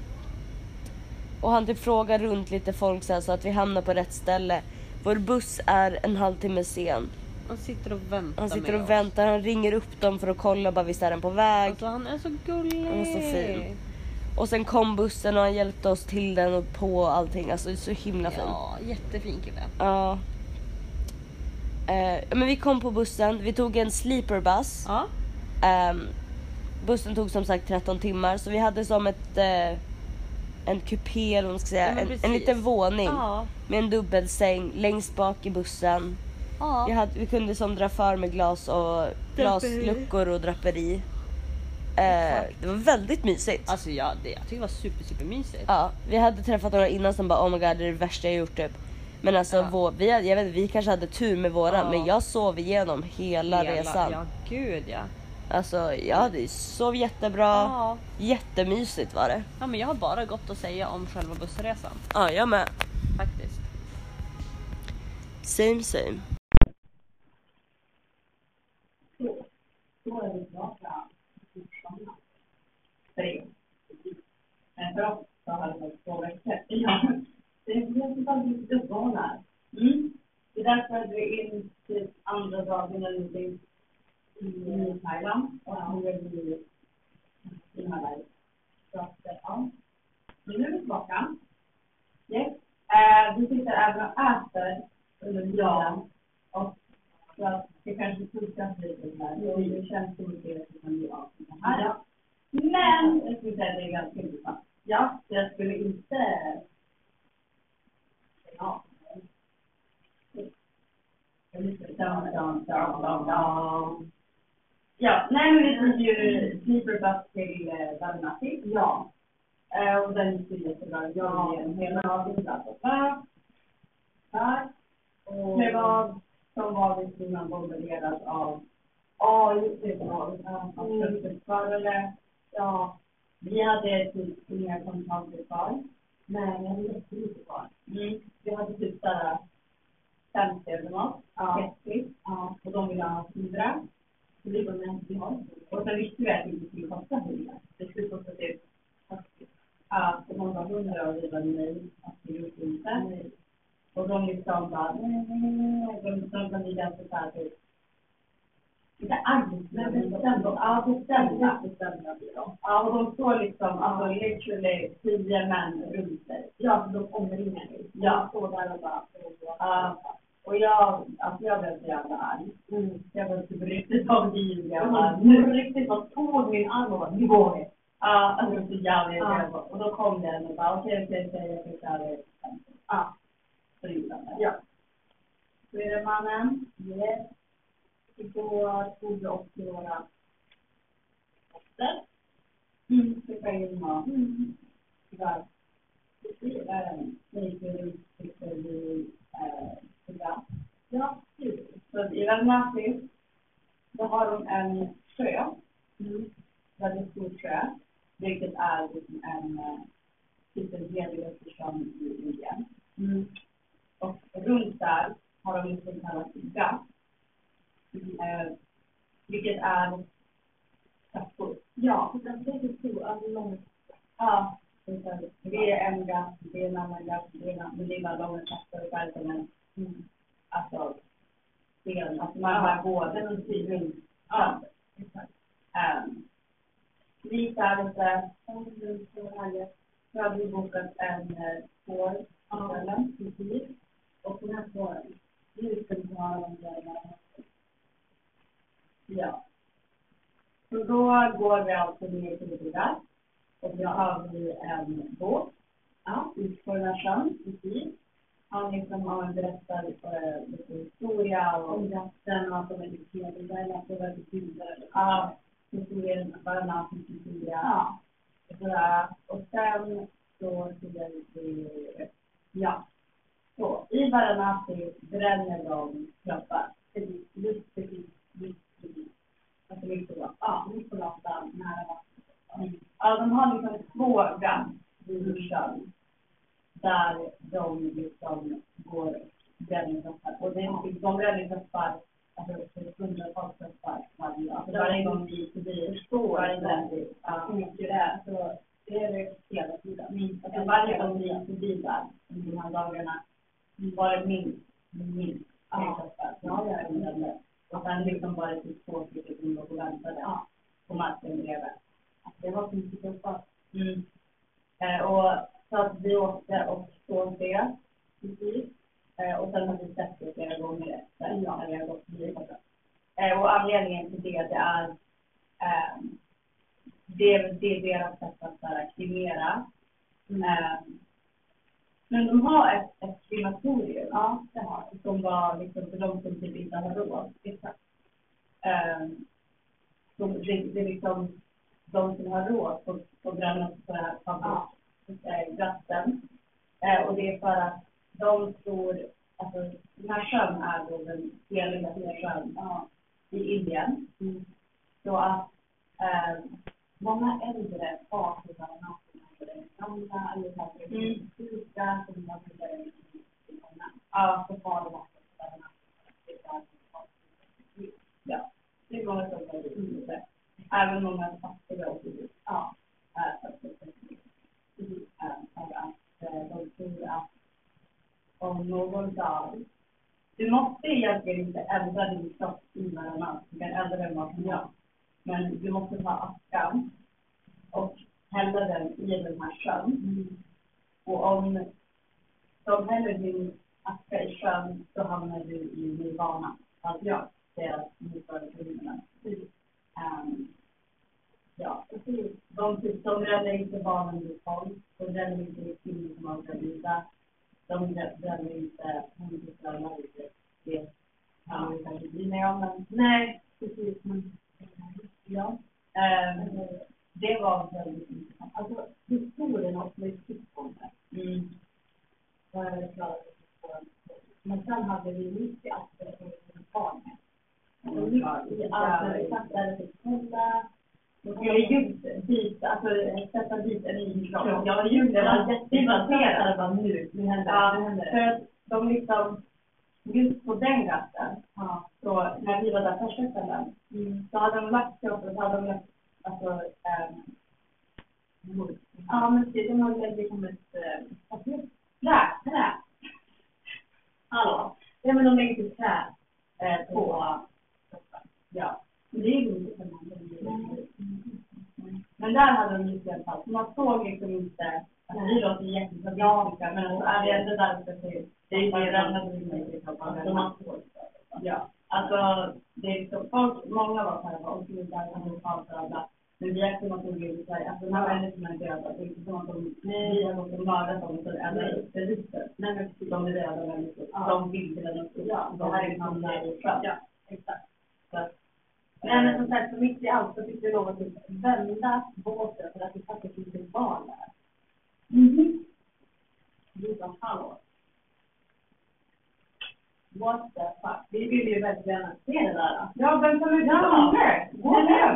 och han typ frågar runt lite folk så, här, så att vi hamnar på rätt ställe. Vår buss är en halvtimme sen. Han sitter och väntar Han sitter med och väntar, han ringer upp dem för att kolla bara visst är den på väg. Alltså han är så gullig. Han är så fin. Och sen kom bussen och han hjälpte oss till den och på allting. Alltså det är så himla fint. Ja, jättefin kille. Ja. Eh, men vi kom på bussen, vi tog en sleeper bus. Ja. Ehm, bussen tog som sagt 13 timmar så vi hade som ett eh, en kupé eller vad man ska säga, Ja, en, en liten våning Ja. med en dubbelsäng längst bak i bussen. Ja. Vi, hade, vi kunde som dra för med glas och glasluckor och draperi. Eh, det var väldigt mysigt. Alltså ja, det, jag tycker det var super super mysigt. Ja, vi hade träffat några innan som bara oh my god det är det värsta jag gjort typ. Men alltså Ja. vår, vi, hade- jag vet, inte, vi kanske hade tur med våran Ja. men jag sov igenom hela, resan. Ja gud ja. Alltså jag hade sov jättebra. ja. Jättemysigt var det. Ja men jag har bara gott att säga om själva bussresan Ja jag med. faktiskt. Same same. Då det. Ja. Är helt fantastiskt här. Mm. Det är därför vi är in till andra dagen eller någonting i Thailand. Och nu är vi i Malaj. Så att, ja. Men nu är vi tillbaka. Yes. Eh, vi sitter även och äter under dagen. Och så att det kanske puskas lite där. Och det känns som att det kan bli av det här. Ja. Men jag skulle säga att det är ganska intressant. Ja, jag skulle inte... Ja. Nej men vi tog ju Sleeperbuss till eh, Varanasi. Ja. Eh, och den gick ju jättebra. Jag var igenom hela dagen. Där. Där. Och det var som vanligt man bombarderad av Ja, just det. Ja, förare. Ja, vi hade typ inga kontanter kvar. Nej, vi hade jättelite kvar. Mm. Vi hade typ såhär 50 eller något. Ja. 30. Ja. Och de ville ha 100. Så vi bara, nej, vi har inte. Och sen visste vi att det inte skulle kosta 100. Det skulle kosta typ 40. Ja, och de sa 100 och vi bara, nej, absolut inte. Nej. Och de liksom bara, nej, nej, nej. De, de kan bli ganska såhär typ inte aggressiva, men bestämda. Ja, bestämda. bestämda blir de. Ja, och de står liksom, alltså literally tio män runt dig. Ja, så de omringar dig. Ja. Står där och bara, ja. Och jag, alltså jag blev så jävla arg. Mm. Jag var typ riktigt avgiven. Jag bara, nu riktigt bara tog min arm och bara, nu går vi. Ja, alltså så jävla irriterad. Och då kom den och bara, okej, okej, okej, jag ska köra. Ja. Så gjorde han det. Ja. Så är det mannen. Yes. Då tog vi upp till våra efter. Mm, fick in mat. Mm. Tyvärr. Gick vi runt, tyckte vi, program. Ja. Så i Varanasi, då har de en sjö. Mm. Väldigt stor sjö. Vilket är liksom en, eh, typ en heligaste sjön i Indien. Mm. Och runt där har de något som kallas gat. Eh, vilket är trappor. Ja, den så stor, alltså lång. Ja, det är en gatt, det är en annan gatt, det är en annan, men det är bara långa och verkligen, mm. alltså, sten, alltså man går runt i runt. Ja, exakt. Um, på här, så hade vi bokat en uh, spår, kvällen, precis. Och den här spåren, nu ska vi ha där Ja. Så då går vi alltså ner till det där. Och då har vi en båt. Ja, ut på den här sjön, precis. Han liksom har en berättar eh, lite historia och om jakten och att de är lite det var lite bilder. Ja, historien, Varanasi historia. Ja. Och sådär. Och sen så ser vi, ja. Så i Varanasi bränner de kroppar. Precis, just precis. Alltså på, ja, på gatan, nära vattnet. Mm. Ja, de har liksom två gun vid sjön. Där de liksom går bränningskroppar. Och det är, de bränningskroppar, alltså är hundratals kroppar varje dag. Alltså varje gång vi förbi, varje ja, hur mycket det är. Så det är det hela tiden. Mm. Alltså varje gång vi gick förbi där, de här dagarna, var det minst, minst tre kroppar. Ja, det är det. Och sen liksom var det typ två stycken som låg och väntade ja. på marken bredvid. Alltså, det var så mycket kroppar. Mm. Eh, och så att vi åkte och såg det. Precis. Eh, och sen har vi sett det flera gånger efter. Ja. När vi har gått förbi. Eh, och anledningen till det, det är eh, det, det är deras sätt att så här, kremera. Men de har ett, ett krematorium, ja, det har de, som var liksom för de som typ inte har råd. Exakt. Um, så det, det är liksom de som har råd får, får bränna på det här fabriksgassen. Eh, och det är för att de tror, alltså den här sjön är då den heligaste sjön ja, i Indien. Mm. Så att eh, många äldre så här, mm. sjuka som man brukar Ja, så far det Ja, det är många som har det. Även många fattiga och ja, för att de tror att om någon dag du måste egentligen inte ändra din kropp innan en Du kan ändra den vad som helst. Men du måste ta askan och hälla den i den här sjön. Mm. Och om de häller din aska i sjön så hamnar du i nirvana. Alltså ja, deras motsvarighet um, Ja, precis. De, de räddar inte barnen vid tolv. De räddar inte kvinnor som har gravida. De räddar inte homosexuella. Det kan vi kanske bry mig om, men nej, precis. Men, ja. Um, det var väldigt intressant. Alltså historien och om det. Mm. Men sen hade vi mycket att barn med. Mm. Alltså, exakt där det fick kolla. De skulle just byta, alltså sätta dit en ny kropp. Ja, just det. var jättebaserat. bara nu, nu händer det. Nu händer. För att de liksom, just på den gatten, ja. så när vi var där första kvällen, mm. så hade de lagt kroppen, så hade de lagt alltså, ähm, ja men det, de har liksom ett, äh, trä, trä. Hallå. Ja men de lägger typ trä äh, på, ja. Men det är ju inte som man Men där hade de just i alla fall, så man såg liksom inte, alltså vi låter jättesadistiska men alltså är det ändå där det det är ju det man får. Ja, alltså det är liksom folk, många var såhär, gud, där kan för alla. Men vi har kunnat gå in Sverige, alltså de här människorna är döda, det är inte som att de, vi har gått och mördat dem så det är bevisen. Nej men de är döda människor, de vill till en ja, det här är liksom när Ja, exakt. Nej men som sagt, så mitt i allt så fick vi lov att vända båten för att det faktiskt inte var där. Mhm. Vi sa hallå. What the fuck? Vi vill ju verkligen se det där. Ja, vem som är ja.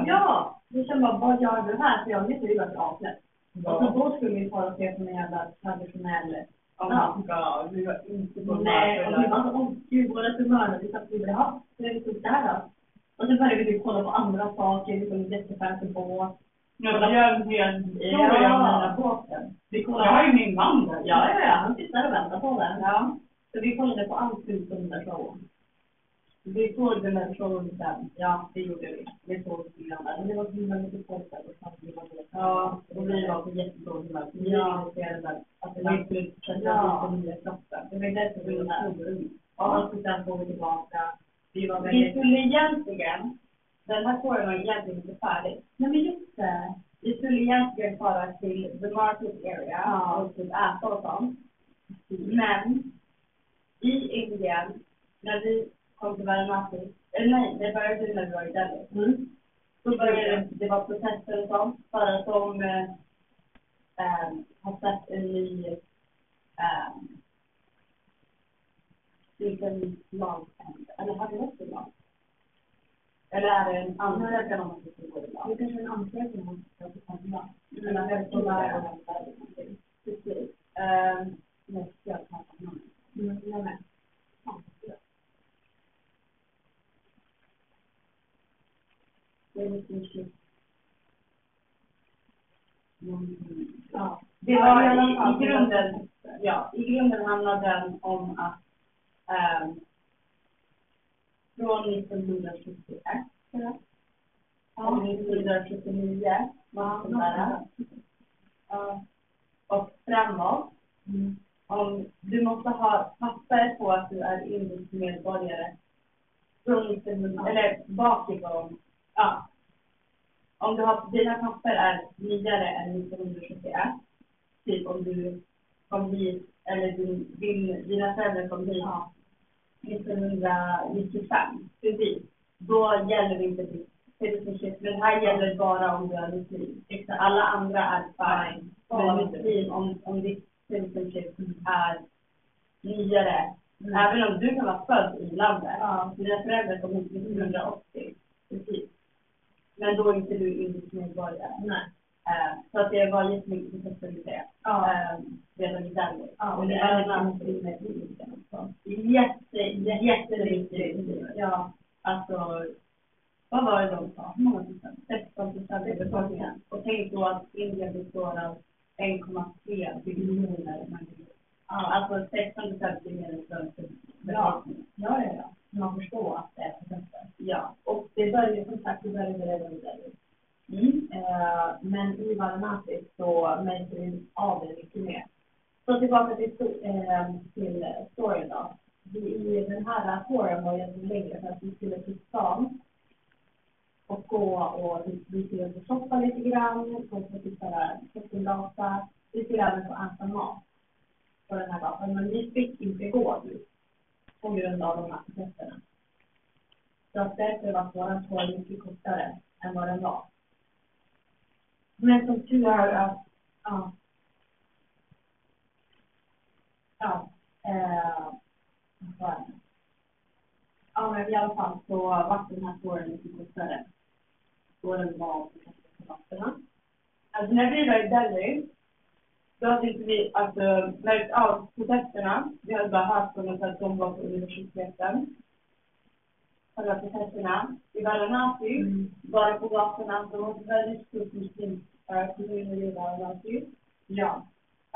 ja, vi kände bara, vad gör du här? För jag visste ju att det var avklädd. Och så då skulle vi ta och se som en jävla traditionell Ja, bra. Vi var inte på Nej, och vi så, åh gud, våra tumörer. Vi satt och ville, jaha, hur är det så där då? Och så började vi kolla på andra saker, liksom jättefancy båt. Ja, vi gör en hel historia om den här båten. Vi. Jag har ju min man där. Ja, ja, ja. Han sitter och väntar på den. Ja. Så vi kollade på allt utom den där showen. Vi såg den där showen sen. Ja, det gjorde vi. Vi såg den där. Men det var så himla mycket folk där och samtidigt var det. Ja, och vi var på jättedåligt humör. Vi ville se den där. Att vi skulle sätta dit den nya kroppen. Det var därför vi var där. Ja, och sen får vi tillbaka. Vi var väldigt... Vi skulle egentligen, den här spåren var egentligen inte färdig. Nej men just det. Vi skulle egentligen fara till the market area ja. och typ äta och sånt. Men i Indien, när vi kom till Varanasi, eller nej, det började när vi var i Delhi. Mm. Då började det vara protester och sånt för att de äh, äh, har sett en ny äh, vilken lag eller har vi rätt till lag? Eller är det en ansökan om att vi ska gå i lag? Det kanske är en ansökan om att vi ska gå i lag. Mellan högskola och Precis. Nej, jag tappar namnet. Mm, jag med. Ja, det var i i grunden, ja, i grunden handlade den om att um, från 1971, ja. och 1979, ja, och framåt. Mm om du måste ha papper på att du är indisk medborgare från 1900, eller bakifrån, ja, om du har, dina papper är nyare än 1971, typ om du kom hit, eller din, din, dina föräldrar kom hit 1995, precis, då gäller inte ditt citizenship. Men här gäller bara om du är muslim. Alla andra är fine. Men muslim, om, om ditt citizenship är nyare, även om du kan vara född i landet, dina föräldrar kom hit 1980, precis. Men då är inte du indisk medborgare. Nej. Eh, så att det var jättemycket processer i det. Ja. Eh, redan i den Ja, Men det är en annan Jätte, jätteviktigt. Ja, alltså. Vad var det de sa? Hur många procent? 16 procent av befolkningen. Och tänk då att Indien består av 1,3 biljoner människor. Ja. Alltså 16 procent är mer än befolkningen. Ja, ja, ja. Man förstår att det är detta. Ja. Och det började som sagt, det började redan i Delhi. Mm. Eh, men i Varanasi så märker vi av det mycket mer. Så tillbaka till, eh, till storyn då. Vi, I den här touren var egentligen längre för att vi skulle till stan och gå och vi- vi och shoppa lite grann, gå på typ såhär shoppinggata. Vi skulle även få äta mat på den här gatan, men vi fick inte gå dit på grund av de här protesterna. Så att därför var vår tour mycket kortare än vad den var. Men som tur är att, ja. Ja, eh, vad var det? Ja, men i alla fall så var den här touren mycket kortare. Då den var på katterna. Alltså när vi var i Delhi, då hade inte vi alltså, märkt av protesterna. Vi hade bara hört från att de var på universiteten. Själva protesterna. I Varanasi, bara på gatorna, de har ett väldigt stort muslimskt äh, kommun i Varanasi. Ja.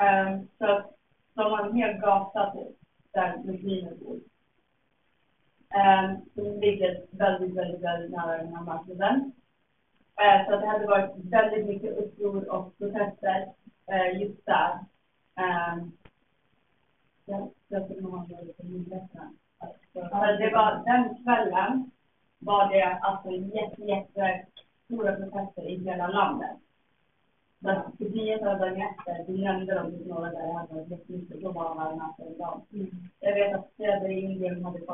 Um, så att de har en hel gata typ, där muslimer bor. Ehm, som ligger väldigt, väldigt, väldigt nära den här marknaden. Eh, Så att det hade varit väldigt mycket uppror och protester eh, just där. Eh, Jag jag tror man har lite nyheterna. Alltså, För det var den kvällen var det alltså jätte, jätte stora protester i hela landet. Till nyheterna dagen efter, vi nämnde de till några där det hade varit jättemycket, då var Varanasi en dag. Jag vet att i Indien hade det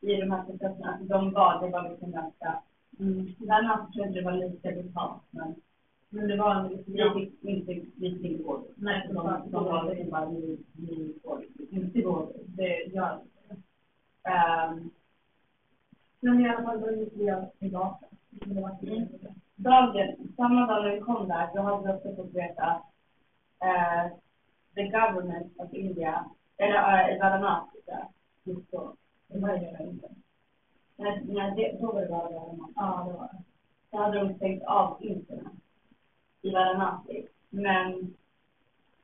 i de här protesterna. Alltså de var, det var liksom ganska Mm. Här trodde det var lite brutalt, men, men det var en vi fick inte, vi fick inte gå. Nej, de, de, liksom bara, ni, ni får inte gå. Det gör inte. Um, Men i alla fall, då gick vi tillbaka. Det var Mm. Dagen, samma dag när vi kom där, då hade vi också fått veta att eh, the government of India, eller uh, Varanasi, just då, det var det inte. När, när det, då var det bara Varanasi. Ja, det var det. Så hade de stängt av internet i Varanasi. Men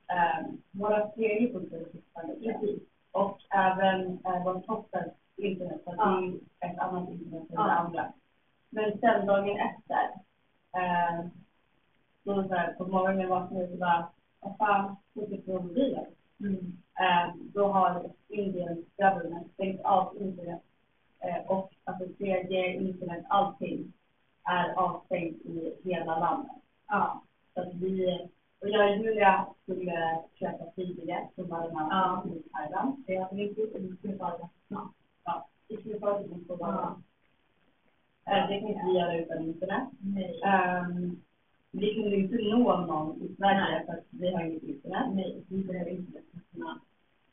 eh, våra funkade fortfarande precis. Och även eh, vår toppen internet, att det är ett annat internet än det andra. Men sen dagen efter, eh, då så här, på morgonen vaknade jag och bara, vad fan, fick vi mobilen? Mm. Eh, då har Indiens government stängt av internet eh, och alltså 3G, internet, allting är avstängt i hela landet. Ja, så att vi, och jag och Julia skulle köpa flygbiljett från Varna Ja. till Thailand. Det hade vi inte gjort, vi skulle ganska snabbt. Ja, vi skulle fara till på Varna. Eh, Det kan inte vi göra utan internet. Um, vi kunde inte nå någon i Sverige för att vi har inget internet. Nej. Vi behöver internet för att kunna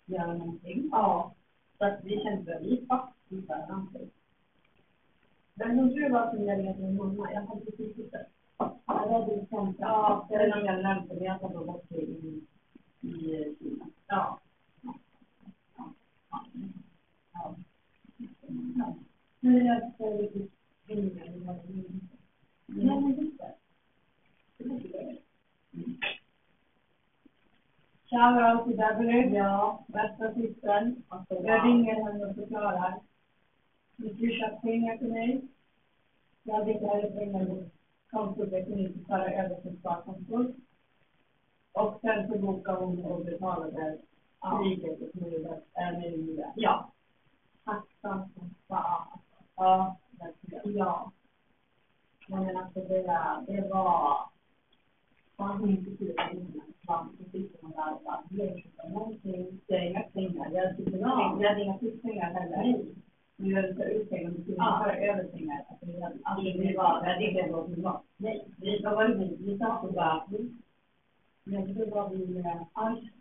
göra någonting. Ja. Så att vi kände att vi är fast i. Men hon tror jag var funderingar till min mamma. Jag hade precis gjort det. Ja, det hade vi känt. Ja, jag vet inte om jag nämnde men jag tar bort det i, i Kina. Ja. Ja. Ja. Men det är riktigt ringa. Det var det inte. Ja, men just det. Det måste jag göra. Mm. Beverly, ja, bästa systern. Alltså, Jag ringer henne och förklarar. Du köpt pengar till mig. Jag inte heller pengar på kontot, jag kunde inte föra över till sparkontot. Och sen så bokade hon och betalade flyget och med nya. Ja. Tacksam som fan. Ja. Ja. Menar, alltså det, det var... Man inte att innan så sitter man och det är inte någonting. Det är inga pengar. Jag jag hade inga fiskpengar heller. Nej. Vi behövde ta ut pengar, kunde föra över pengar. Alltså, det var, det är inte vad vi var. Nej, vi, vad var det vi, vi satt och bara, men då var vi, aj.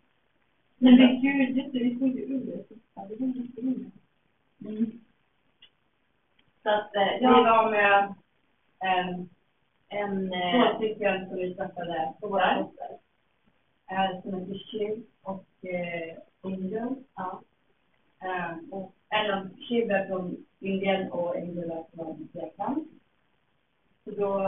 Men det gud, just det, vi såg ju ur det. Det var jättefint. Mm. Så att eh, vi var med en, en eh, två stycken som vi träffade på våra röster. Eh, som heter Shiv och eh, Angel. Ja. Eh, och av Shiv är från Indien och Angel är från Grekland. Så då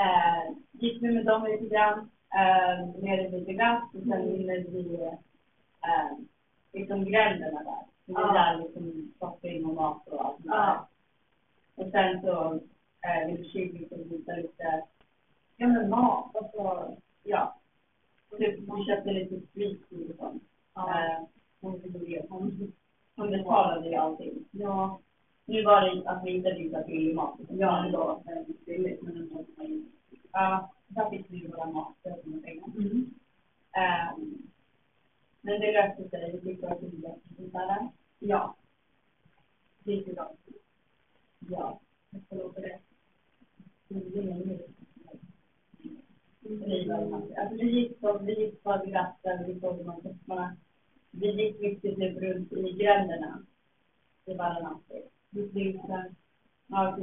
eh, gick vi med dem lite grann, eh, nere vid Glass och sen inne vid eh, liksom gränderna där. Så det Ja. där liksom shopping och mat och allt. Ja. Och sen så eh, vill Shiv liksom visa lite, ja men mat, alltså, ja. Och typ, vi köpte lite och sånt. Ja. Eh, hon, hon, hon betalade ju allting. Ja. Nu var det att vi inte visade billig mat. Ja, det var billigt. Men ändå var det- Ja, där fick vi ju våra mat för sina pengar. Mm. Ehm, men det löste sig. Vi fick våra biljetter. Ja. Det gick ju bra. Ja, jag får lov för det. Det är ingen Alltså vi gick på, vi gick på glassen, vi såg de här tupparna. Vi gick mycket typ runt i gränderna. Det var en natt. Vi flygde. Ja.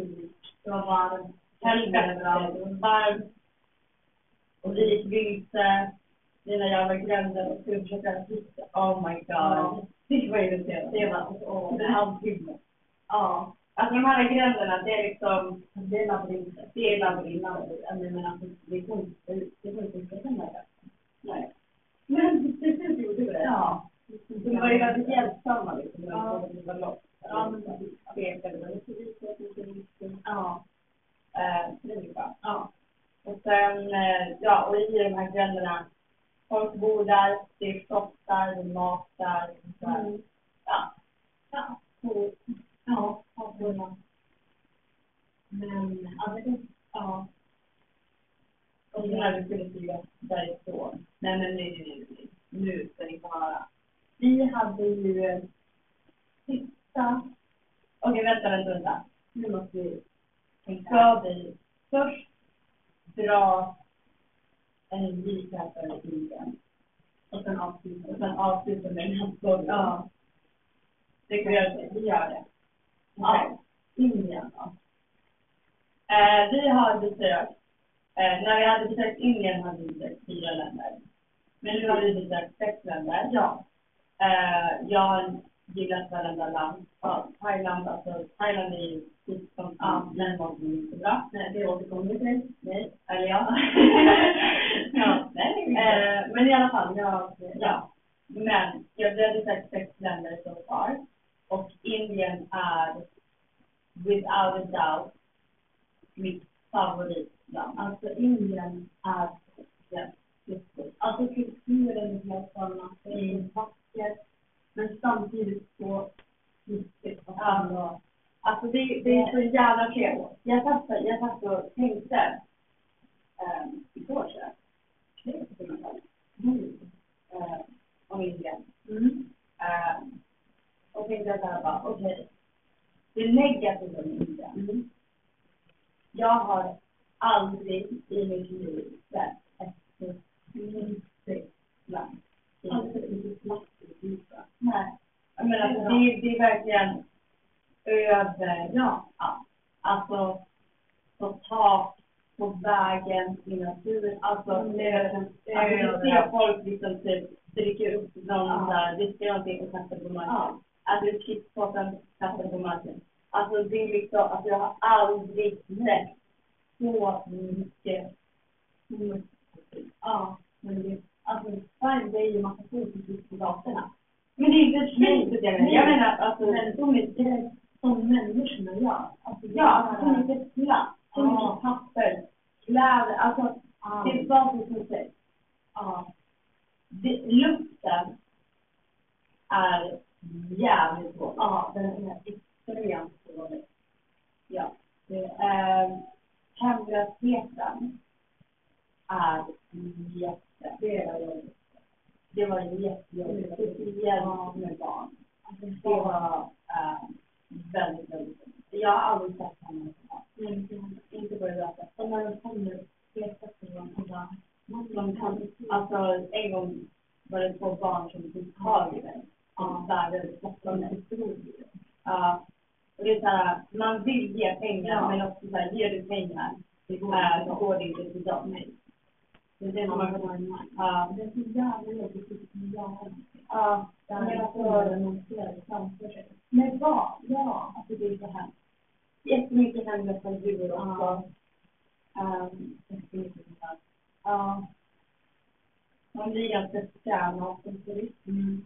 Det var varmt. Helvete varmt. Och vi gick vilse. Dina jävla gränder och skulle försöka hitta. Oh my god. Det var irriterande. Det var åh. Det är alltid. Ja. Alltså de här gränderna, det är liksom, Det är labyrinter. det är labyrinter. Jag menar, alltså, det får inte, får inte sitta där. Nej. Men till slut gjorde vi det. Ja. De var ju väldigt hjälpsamma liksom, Ja. det var lopp. Ja, men Pekade, men lite lite. Ja. Eh, det är bra. Ja. Och sen, eh, ja, och i de här gränderna, folk bor där, det är shopsar, det är mat där. Mm. Ja. Ja. Ja. Ja. Men, alltså, ja. Och så när vi skulle flyga därifrån. Nej men nej, nej, nej. Nu ska ni få höra. Vi hade ju sista, Okej, vänta, vänta, vänta. nu måste vi tänka. Ska vi först dra en lika för Indien Och sen avsluta. och sen avsluta med en hamburgare? Ja. Det kan vi göra. Vi gör det. Indien då. Eh, vi har besökt, eh, när vi hade besökt Indien hade vi besökt fyra länder. Men nu har vi besökt sex länder. Ja. Eh, jag har gillat varenda land. Ja, Thailand, alltså Thailand är ju typ som Ja. den var inte bra. Nej, det återkommer vi till. Nej, eller ja. Ja. Nej, Eh, men i alla fall, jag, Ja, men jag vi hade sagt sex länder so far. Och Indien är without a doubt mitt favoritland. alltså Indien är jättestort. Alltså kulturen i hela staden, det är vackert. Men samtidigt så och Ja. Alltså det, det är så jävla trevligt. Jag satt, jag satt och tänkte um, igår tror jag. Är Mm. uh, om Indien. Mm. Uh, och tänkte så här bara, okej. Det negativa med Indien. Mm. Jag har aldrig i mitt liv sett ett så mysigt land. Alltså. Nej. Jag menar, alltså, det, det är verkligen över, ja, ja. alltså på tak, på vägen, i naturen, alltså, Mm, är, alltså du ser folk liksom typ stryker upp någon Ja. där, viskar någonting och kastar på marken. Ja. Alltså chipspåsen kastar på marken. Alltså det är liksom, alltså jag har aldrig sett så mycket smuts. Ja, men det, alltså Sverige det är ju massa fokus på gatorna. Men det är inte smutsigt jag menar. Jag menar alltså, Men så mycket som människorna gör. Alltså, det är ja, så mycket plast, så Ja. mycket papper, kläder, alltså Ja. det är bara så smutsigt. Ja. Det- Luften är jävligt dålig. Ja, den är extremt dålig. Ja. Det, ehm, hemlösheten är jätte... Det var jobbigt. Det var jättejobbigt, speciellt med barn. Det var äh, väldigt, väldigt jobbigt. Jag har aldrig sett här. Inte på det där sättet. när de kommer dem och bara... De kan, alltså en gång var det två barn som tog tag i mig. Ja. Där Stockholm. Ja. Och det är så här, man vill ge pengar ja. men också så här, ger du pengar det går, äh, så går det inte till dem. Det är det man varit med Ja. Det är så jävla jobbigt att göra. Ja. Det är alltså, man ser framför sig. Men vad? Ja, alltså det är så här. Jättemycket hemlösa djur också. Um, ja. Man blir ganska skärmad som turist. Mm.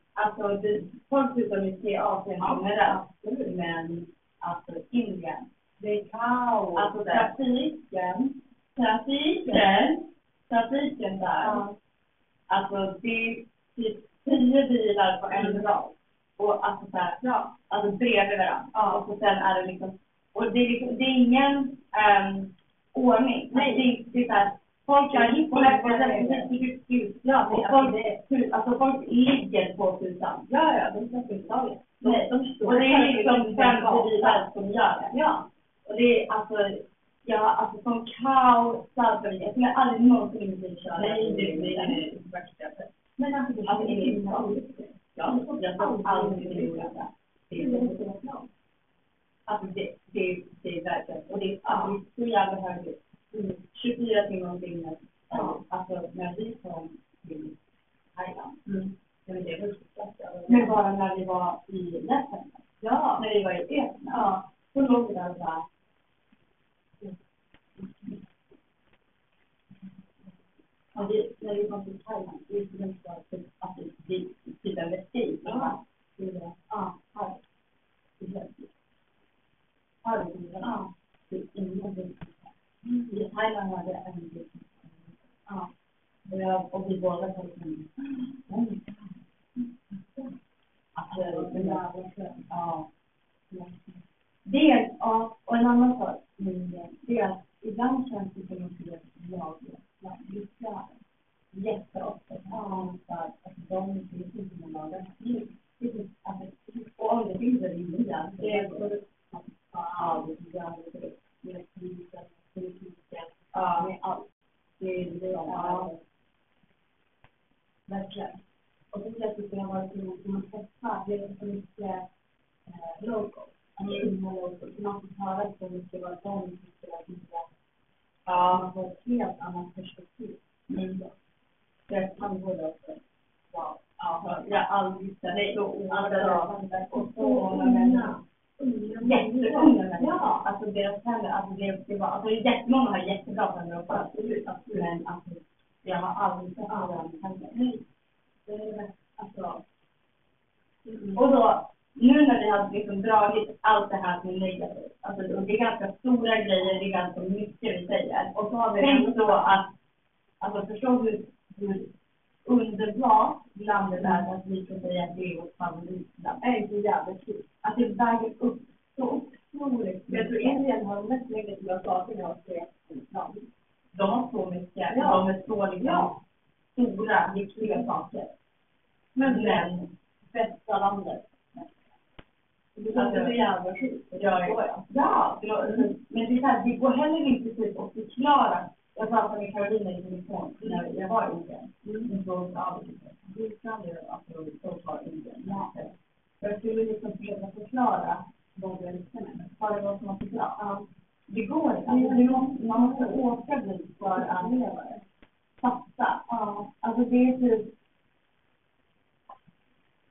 Alltså, det, folk slutar se Asien generellt, men alltså Indien. Det är kaos. Alltså trafiken, trafiken, trafiken där. Ja. Alltså det är typ tio bilar på en rad. Och alltså så här, ja, alltså bredvid varandra. Ja. Och så sen är det liksom, och det är liksom, det är ingen um, ordning. Nej. Det, det är så här, Folk kör hit och Ja, och folk, alltså folk ligger på tutan. Ja, ja, de ska inte Nej, de och det är liksom fem bilar som gör det. Ja. Och det är alltså, ja, alltså som kaosar för mig. Jag aldrig någonsin vilja köra. Nej, det är det värsta. Men alltså, det är inte Ja, jag har aldrig göra det. Det är Alltså det, det, det är verkligen, och det är, alltså, så jävla högt. 24 timmar om dygnet. Ja. Alltså när vi kom till Thailand. Mm. Men det var Men bara när vi var i Lettland. Ja. När vi var i Etna. Ja. Då låg vi där och bara. Ja, vi, när vi kom till Thailand, vi skulle inte typ, alltså, vi, typ en escape. Ja. Ja, här. Det är helt det. Ja. Det är ingen i Thailand var det ja. Och, och vi båda liksom, ja. Och en annan sak, det är att ibland känns det som att jag lyckas. Jätteofta. Ja, för att de finns inte med lagar. Och om det finns i vilja, det är så ja, det är det är politiken, ja. med allt. Det är det ja. Verkligen. Och så jag tycker jag har varit roligt att träffa, det är så mycket eh, locals, alltså unga man får höra så mycket vad de tycker att det Ja. Man får ett helt annat perspektiv. Mm. Deras tandvård också. Wow. Ja, jag har aldrig sett så oerhört och så många människor Ja, alltså deras tänder, alltså det, det var, alltså jättemånga har jättebra tänder också, absolut, absolut. Men alltså, jag har aldrig sett alla tänder. Alltså. Och då, nu när vi har liksom dragit allt det här som är negativt, alltså det är ganska stora grejer, det är ganska mycket vi säger. Och så har vi tänkt då att, alltså förstå hur, hur underbart landet är att vi kan säga att det är vårt favoritland. Det är så jävla kul. Att det väger upp så otroligt. Jag tror Indien har de mest negativa sakerna av tre land. De har så mycket. Ja. De är så liksom ja. stora, viktiga saker. Men, men bästa landet. Det låter så jävla sjukt. Ja, ja. ja. Men det, är så här, det går heller inte typ att förklara jag pratade med Karolina i telefon när jag var i Indien. Hon frågade av du absolut ta Indien? Jag skulle liksom försöka förklara jag visste med. Vad som var så bra. Ja. Det går inte. Alltså, man måste åka dit för att leva det. Fatta. Ja. Alltså det är typ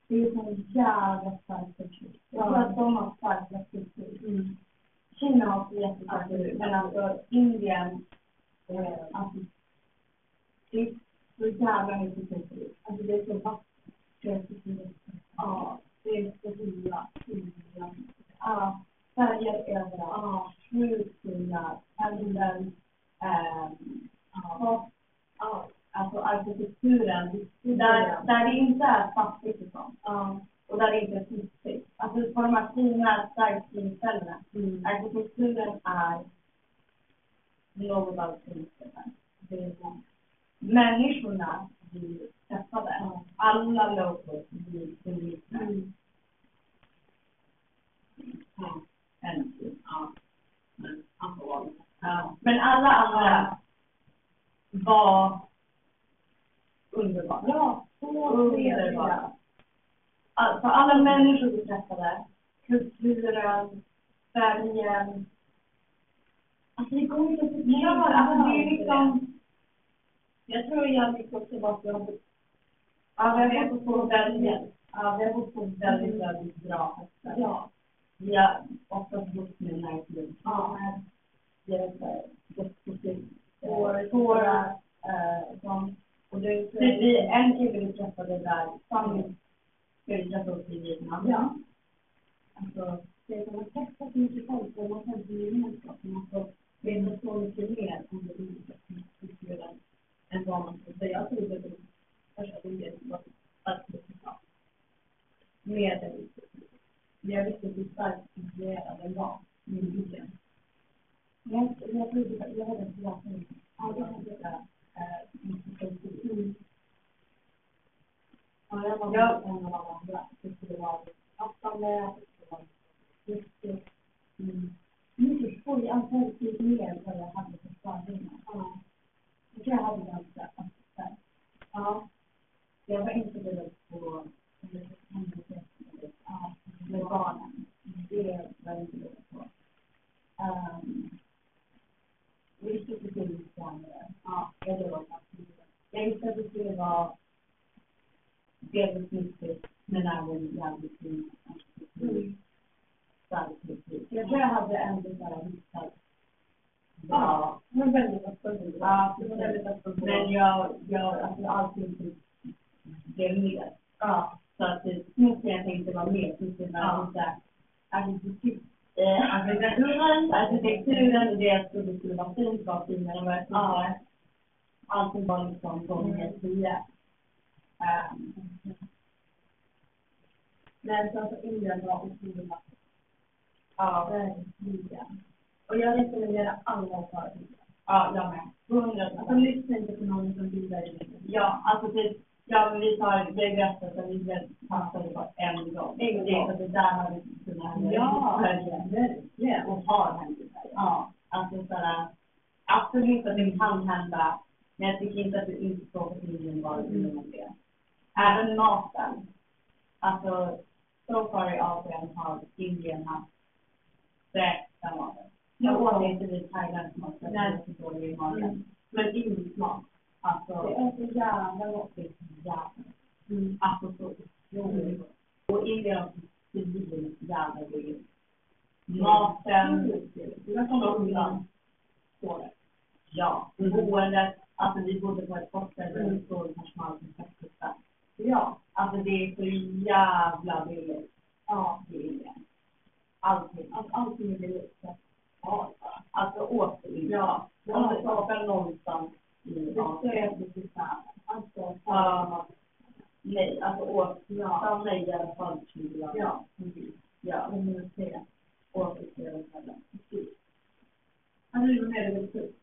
det är så jävla stark kultur. Jag tror att de har starkast kultur. Mm. Kina har också jättestark kultur, men alltså Indien alltså, Det är så jävla mycket kultur. Alltså det är så vackert. Ja, det är så fina, fina. Ja, färger överallt. Ja, sjukt fina. Pendeln. Ja, alltså arkitekturen. Där, där det inte är fattigt och sånt. Ja. Och där det inte är flippigt. Alltså på de här fina sightseeingställena. Mm. Arkitekturen är något av så. Människorna blir träffade. Mm. Alla locals blir belitna. Mm. Ja, äntligen. Ja. Men, ja. Men alla andra var underbara. Ja, så underbara. Alltså alla människor vi träffade, kulturen, färgen. Alltså det går inte att förklara. Alltså det är liksom jag tror jag fick också vara att jag har Ja, vi har bott på väldigt, ja, vi har bott på väldigt, väldigt bra hästar. Ja. Vi har oftast bott med näringsliv. Ja. Vi har gått på tårar, som, och det är en kille vi träffade där, Sami, ska vi träffa upp i Vietnam. Ja. Alltså, det är som att träffa så mycket folk och man känner gemenskapen. Alltså, det är så mycket mer om det är kulturen än vad man skulle säga. Jag trodde det första gången var starkt att med en Men jag visste hur starkt inspirerad den var, min byggen. Jag, jag trodde, jag hade en förvaltning. Alla hade det mm. Ja, jag var ja. en av alla andra. Det skulle vara aftonlä, det skulle vara mycket, mm. mycket skoj. Allt väldigt mer än vad jag hade för fördomar. Jag tror jag hade ganska assistent. Ja. Jag var inte beredd på ja, med barnen. Det var jag inte beredd på. Um, vi visste precis lite Ja, jag låg Jag visste att det skulle vara delvis nyttigt, men även jävligt fint. Mm. Jag tror jag hade ändå så här vissa Ja, men väldigt öppen. Ja, väldigt öppen. Men jag, jag, alltså allting blev mer. Ja. Så att det finns jag tänkte vara mer, finns det ja. arkitekturen, arkitekturen och det jag fint var finare än vad jag trodde. Allting var liksom gånger tio. Men sen så Indien var otroligt vackert. Ja, verkligen. Och jag rekommenderar alla att ta det. Ja, jag med. Hundra Alltså lyssna inte på någon som bildar i Ja, alltså typ, ja men vi tar det bästa som vi passade på en gång. En gång. Det, det där har vi kunnat ja. Verkligen. Och har hänt i Sverige. Ja, alltså sådär, absolut att det kan hända, men jag tycker inte att du inte åka till Indien bara mm. på det. Även maten. Alltså, so far i Asien har Indien haft bästa maten. Jag åt inte vid thailändsk mat för jag är så dålig i magen. Mm. Men indisk mat, alltså. Det är så jävla gott. Det är så jävla mm. Alltså så otroligt gott. Och Indien har civilt jävla billigt. Maten. Det var som undan. Skåne. Ja. Boendet. Alltså vi bodde på ett hostel där det stod personal som sexkutta. Ja. Alltså det är så jävla billigt. Ja, det är Indien. Allting. Alltså allting är billigt. Ja, alltså återvinning. Ja, om det skapar någonstans i stöd till Alltså, ja. Nej, alltså åt, ja. stanna i alla fall 20 Ja, ja, universitet. Återställen. Precis. Hade du något mer du ville ta upp?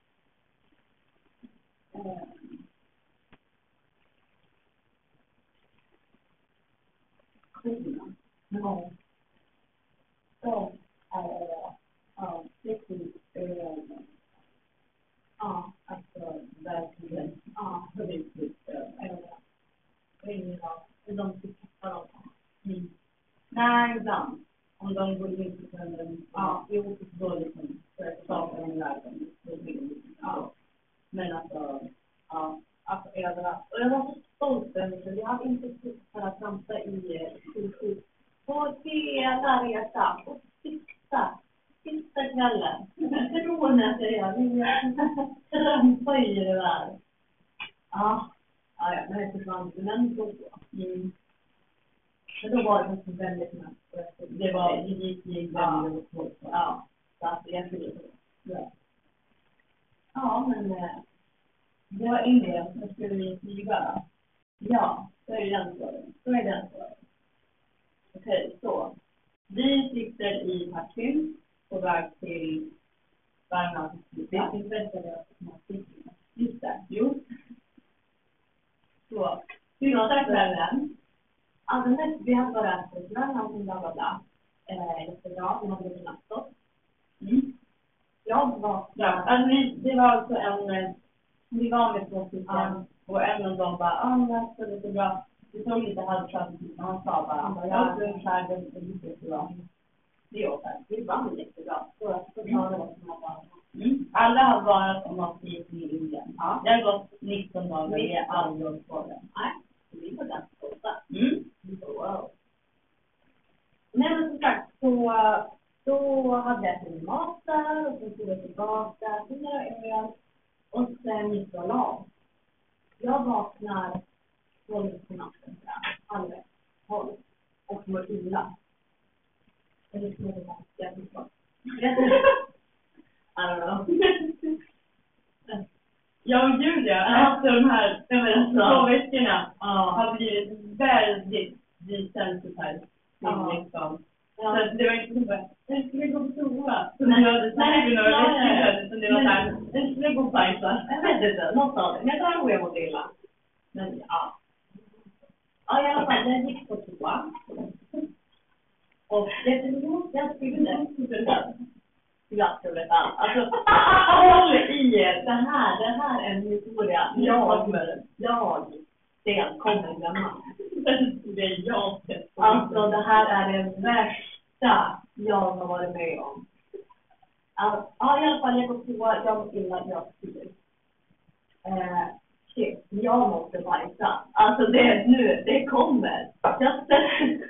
Indien. Ja. Det har gått 19 dagar, vi är 19. aldrig åkt på det. Nej, så vi var ganska stolta. Mm. Vi bara, wow. Nej men som sagt, så då hade jag ätit mat där och så tog jag tillbaka till några öl och sen gick jag och la mig. Jag vaknar tolv på natten, tror jag. halv ett, tolv och mår illa. Eller så är det bara, jag förstår. I don't know. Jag och Julia, efter de här Ja, men alltså. två veckorna, Ja. har blivit väldigt desensitized till Ja. liksom. Ja. Så det var inte så bara, jag skulle gå på toa. Hade några Nej, veckor nej. sedan. Utan det var såhär, jag skulle gå och bajsa. Jag vet inte, något av det. Men jag tror jag mådde illa. Men ja. Ja, i alla fall, jag gick på toa. Och jag jag jag vet allt. Alltså, håll i er. Det här, det här är en historia. Jag, jag, Sten, kommer glömma. Det är jag. Alltså, det här är det värsta jag har varit med om. Ja, ja, i alla fall, jag går på jag mår illa, jag spyr. Eh, shit, jag måste bajsa. Alltså, det, nu, det kommer. Jag sätter,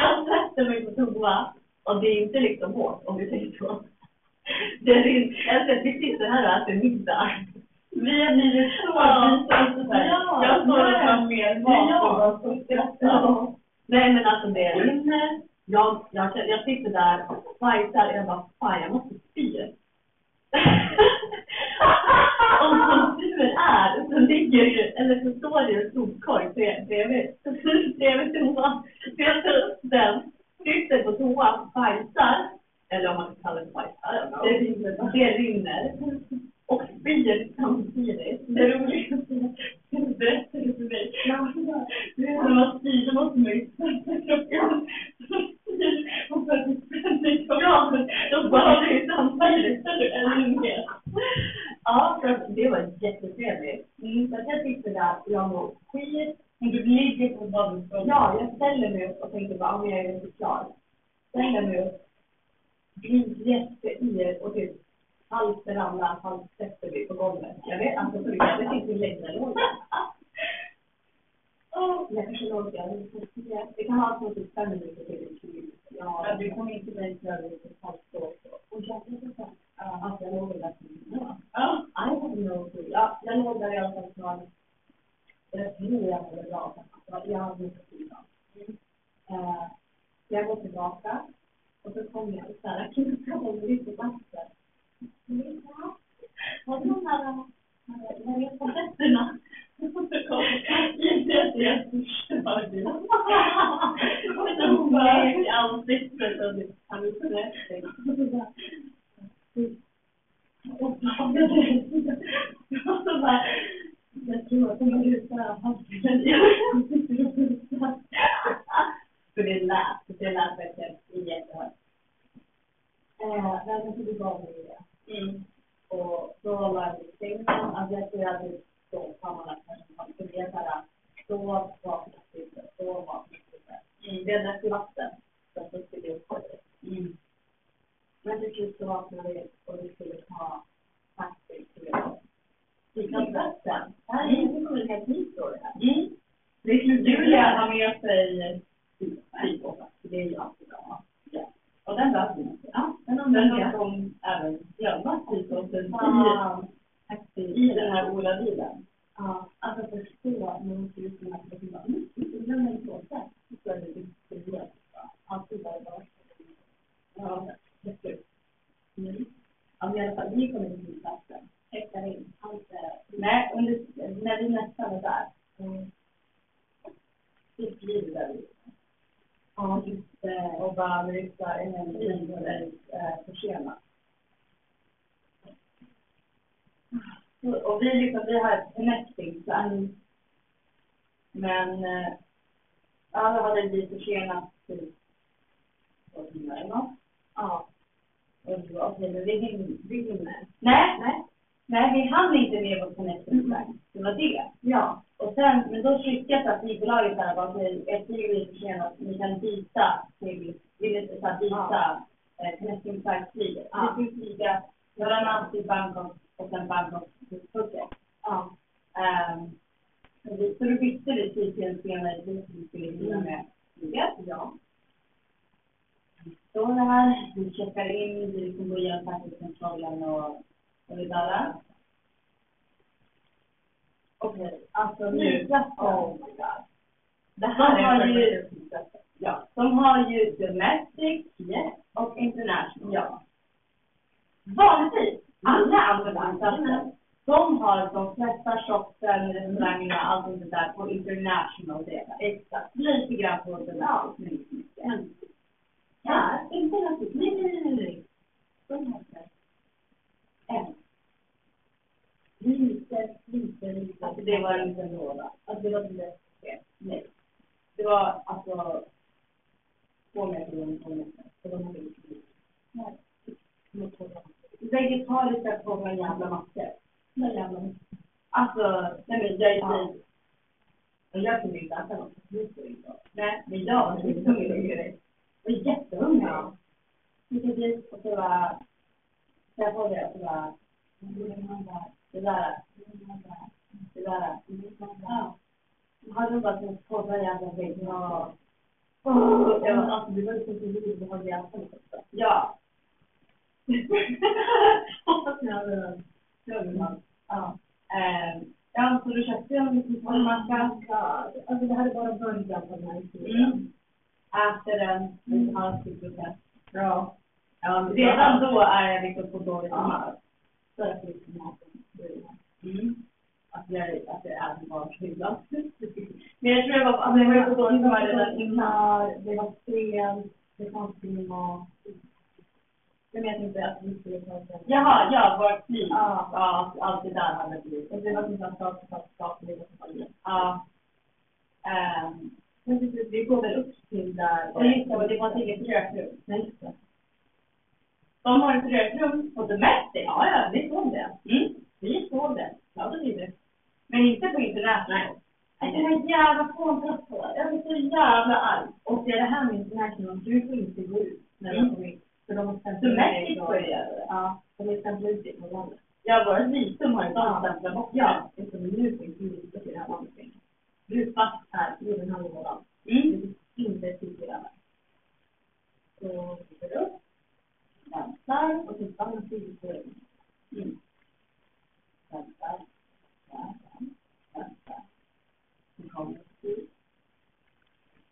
jag sätter mig på toa och det är inte liksom hårt, om vi säger så. Det är, ser, vi sitter här och äter middag. Vi har blivit så Ja. Ja, Jag står och tar mer mat Ja. och bara skrattar. Nej men alltså det rinner. Jag, jag, jag sitter där och bajsar och jag bara, fan jag måste spy. och som tur är så ligger ju, eller så står det ju en sopkorg bredvid bredvid toan. Så jag tar upp den, sitter på toan, bajsar. Eller om man kan kalla det bajsar. Det rinner, det rinner. Och spyr samtidigt. Det roligaste är berättade du för mig. När man spyr så måste man ju tvätta kroppen. Och för att det kroppen. Ja, men då det ju samtidigt. Eller Ja, så att det var jättetrevligt. Mm, så att jag sitter där, jag mår skit. Men du ligger på badrumsgolvet. Ja, jag ställer mig upp och tänker bara, men jag är inte klar. Ställer mig upp, blir jätteyr och typ halvt ramlar, halvt sätter vi på golvet. Jag vet, alltså för jag vet inte hur länge jag kanske låg där, det kan vara från typ fem minuter till 20 minuter. Ja, du kom inte till över ett halvt år. och jag vet inte. Ja, Alltså jag låg där Ja. I have no clue. Ja, jag låg där i alla fall snart. Jag tror jag mådde bra. Jag hade mycket tid. Eh, jag går tillbaka och så kommer jag så här, på mig när jag på fötterna? Inte att jag förstör det. Hon bara i ansiktet och det- han är så Exakt. Lite grann på domestic, men inte mycket. International. Nej, nej, nej, nej. De. En. Lite, lite, lite. Alltså det var inte en låda. Alltså det var inte. Nej. Det var alltså två meter lång, två meter. Så de hade inte Nej. Vegetariska på några jävla mackor. Några jävla Alltså, nej men jag är ja. Och jag kunde inte äta något. Nej, men jag var skithungrig. Jag var jättehungrig. Ja. Gick dit och så bara, så jag på det och så bara, det där, det där, ja. Hade de bara så torra jävla vägg. Ja. Oh, det var, alltså det var liksom så roligt att ha det också. Ja. Hoppas ni hade den. Ja. Ja, så du köpte en liten. Ja, alltså det här är bara början på den här historien. Mm. Äter den, en halv procent. Bra. Ja, redan då är jag liksom på dåligt humör. Så att liksom maten Mm. Att jag, att jag är barnhyllan. Men jag tror jag var, alltså jag var på dåligt humör redan innan. Det var sent, det fanns ingen mat. Jag vet inte att vi skulle ta det. Jaha, ja, vårt flyg. Ja. ja, allt det där hade blivit. Och det var som sagt sak för sak, det var som Ja. Um, men precis, vi går väl upp till där. Ja, just det, och det var inget rökrum. Nej, just det. De har ett rökrum på Domestic. Ja, ja, vi såg det. Mm. Vi såg det. Ja, det gjorde Men inte på internet, nej. Det här jävla fåntratt på. Jag blir så jävla arg. Och det är det här med international, du får inte gå ut när du mm. kommer in. För de har stämplat Domestic får jag göra det. Ja, de har stämplat ut det på landet. Ja, vårt visum har ju de stämplat bort. Ja, det är som nu finns det i det här landet. Du är fast här i den här lådan. Mm. Du fick inte tidigare. Så går upp, väntar och så stannar vi på mm. Väntar, väntar, väntar. Nu kommer.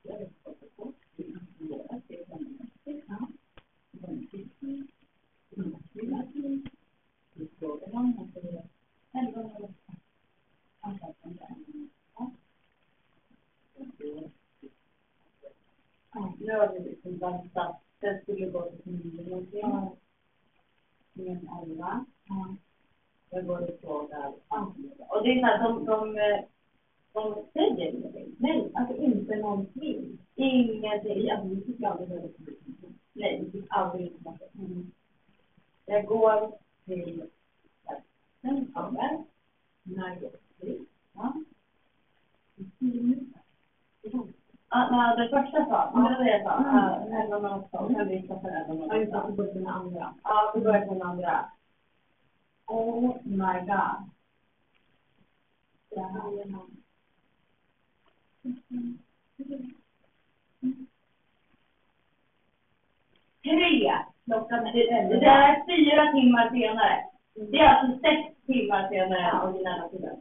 Jag vet inte vad det är. Det som det är elva eller åtta. Anpassande ämnen nu har vi liksom väntat. Den skulle gå till nio någonting. Med elva. Jag går och frågar. Och det är så här, de, de, de säger ingenting. Nej, alltså inte någonting. Ingenting. Alltså Nej, aldrig. Mm. Jag går till sen kommer när jag ja. Minuter. Ja, det första sa, ja, det var det jag sa. Elva noll åtta och sen vissa föräldrar. Ja, just det. Så började den andra. Ja, så började den andra. Oh my god. Jajamän. Tre klockan. Det är fyra timmar senare. Det är alltså sex timmar senare än originella tiden.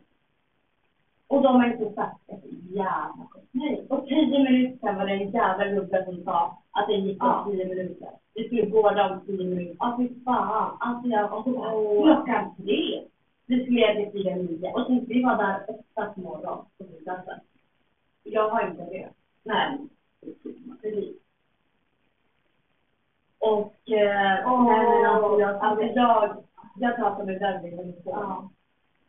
Och de har inte sagt ett jävla skit. Nej. Och tio minuter sen var det en jävla gubbe som sa att det gick om Ja. tio minuter. Vi skulle båda om tio minuter. Ja, fy fan. Alltså jag Och så klockan tre. Vi skulle egentligen flyga nio. Och sen vi var där åtta på morgonen på flygplatsen. Jag har inte det. Nej. Precis. Och, eh, nej, men alltså, jag, alltså, jag, jag pratade med väldigt få. Ja.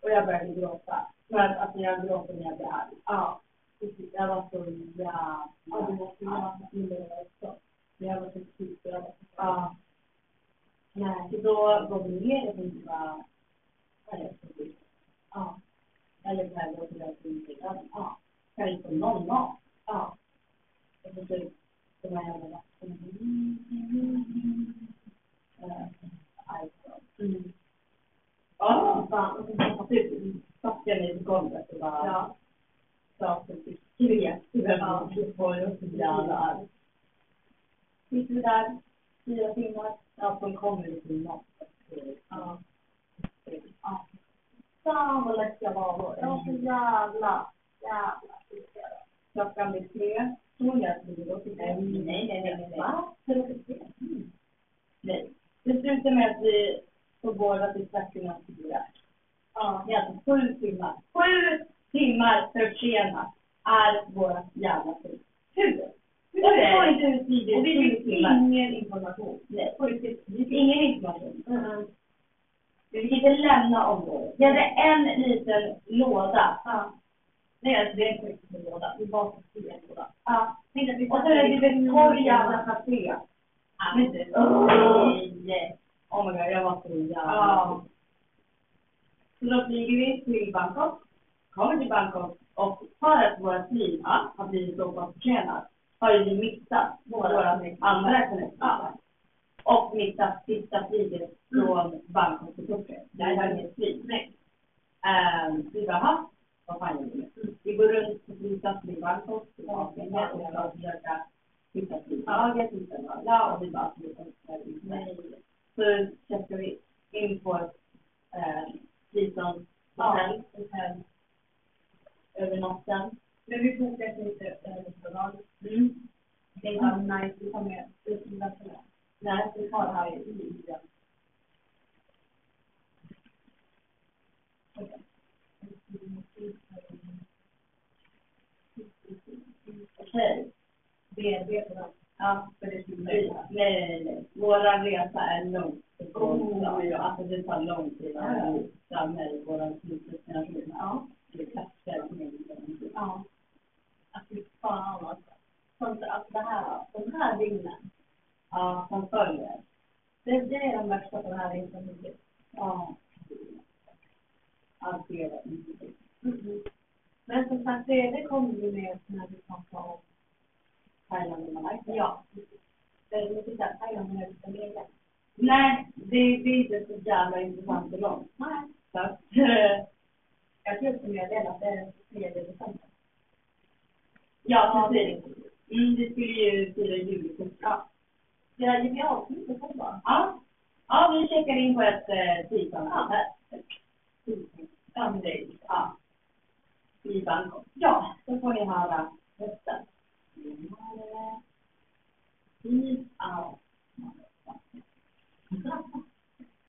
Och jag började gråta. För att alltså, jag gråter när jag blir arg. Ja. Jag var så jävla. Men jag var så. Jag så Ja. Nej, så då går vi ner och vi bara... Vad är det bil? Ja. Eller så här till den flygplatsen. Ja. Kan vi få någon mat? Ja. Och så typ. Ja, fan. Och så typ satte jag mig på golvet och bara... Ja. sa typ skrek. Ja. Jag var ju så jävla arg. Vi där fyra timmar. Ja, de kommer lite mat. Ja. Ja. Fan vad lätt jag var då. Jag var så jävla, jävla. Klockan blir tre. Så jag blir då. Nej, nej, nej, nej, nej. Va? För att det är tre? Mm. Nej. Det slutar med att vi får båda till strax innan fyra. Ja, det är alltså sju timmar. Sju timmar försenat är våra jävla tid. Hur? Jag förstår inte hur tidigt Och vi fick ingen information. Nej, på riktigt. Vi fick ingen information. Vi fick inte lämna området. Vi hade en liten låda. Ja. Nej, det är inte riktigt en låda. Vi var på en låda. Ja. Och så är det torr jävla café. Men det... Nej. Oh my god, jag var så jävla... Ja. Så då flyger vi till Bangkok. Kommer till Bangkok. Och för att våra flyg ja, har blivit så pass försenat har vi missat våra andra connectioner. Och missat sista flyget från Bangkok till Phuket. Där var inget flyg. Nej. Um, vi bara, "Ha, vad fan gör vi går runt på flygplatsen i Bangkok, tillbaka igen och ska försöka hitta flyglaget, hitta alla och vi bara, nej. Så checkar vi in på ett eh, flygplan hotell över natten. Men vi fortsätter lite överhuvudtaget. Mm. Det är bara nice, vi tar med utbildningsväskorna. Nej, vi tar det här i. Okej. Bearbeta Ja, för det skulle bli. Nej, nej, nej. Våra resa är långt. Oh, ja. Alltså det tar lång tid att vi framme i våra slutdestination. Ja. Det klackar med Ja. Alltså fan alltså. Sånt, alltså det här, de här dygnen. Ja, som följer. Det, det är de värsta på den här resan. Ja. Allt det var inte Mm. Men som sagt, det, det kommer vi med när vi pratar om Thailand och Malaysia. Ja. Det är lite såhär, Thailand är lite läge. Nej, det, det är inte så jävla intressant och långt. Nej. Så att, Jag tror också meddela att det är den tredje december. ja, precis. Mm, vi skulle ju fira julkort. Ja. Det ger vi avsnittet på bara. Ja. ja, vi checkar in på ett eh, här. Ja, men det ja. I Bangkok. Ja, då får ni höra rösten. Peace out.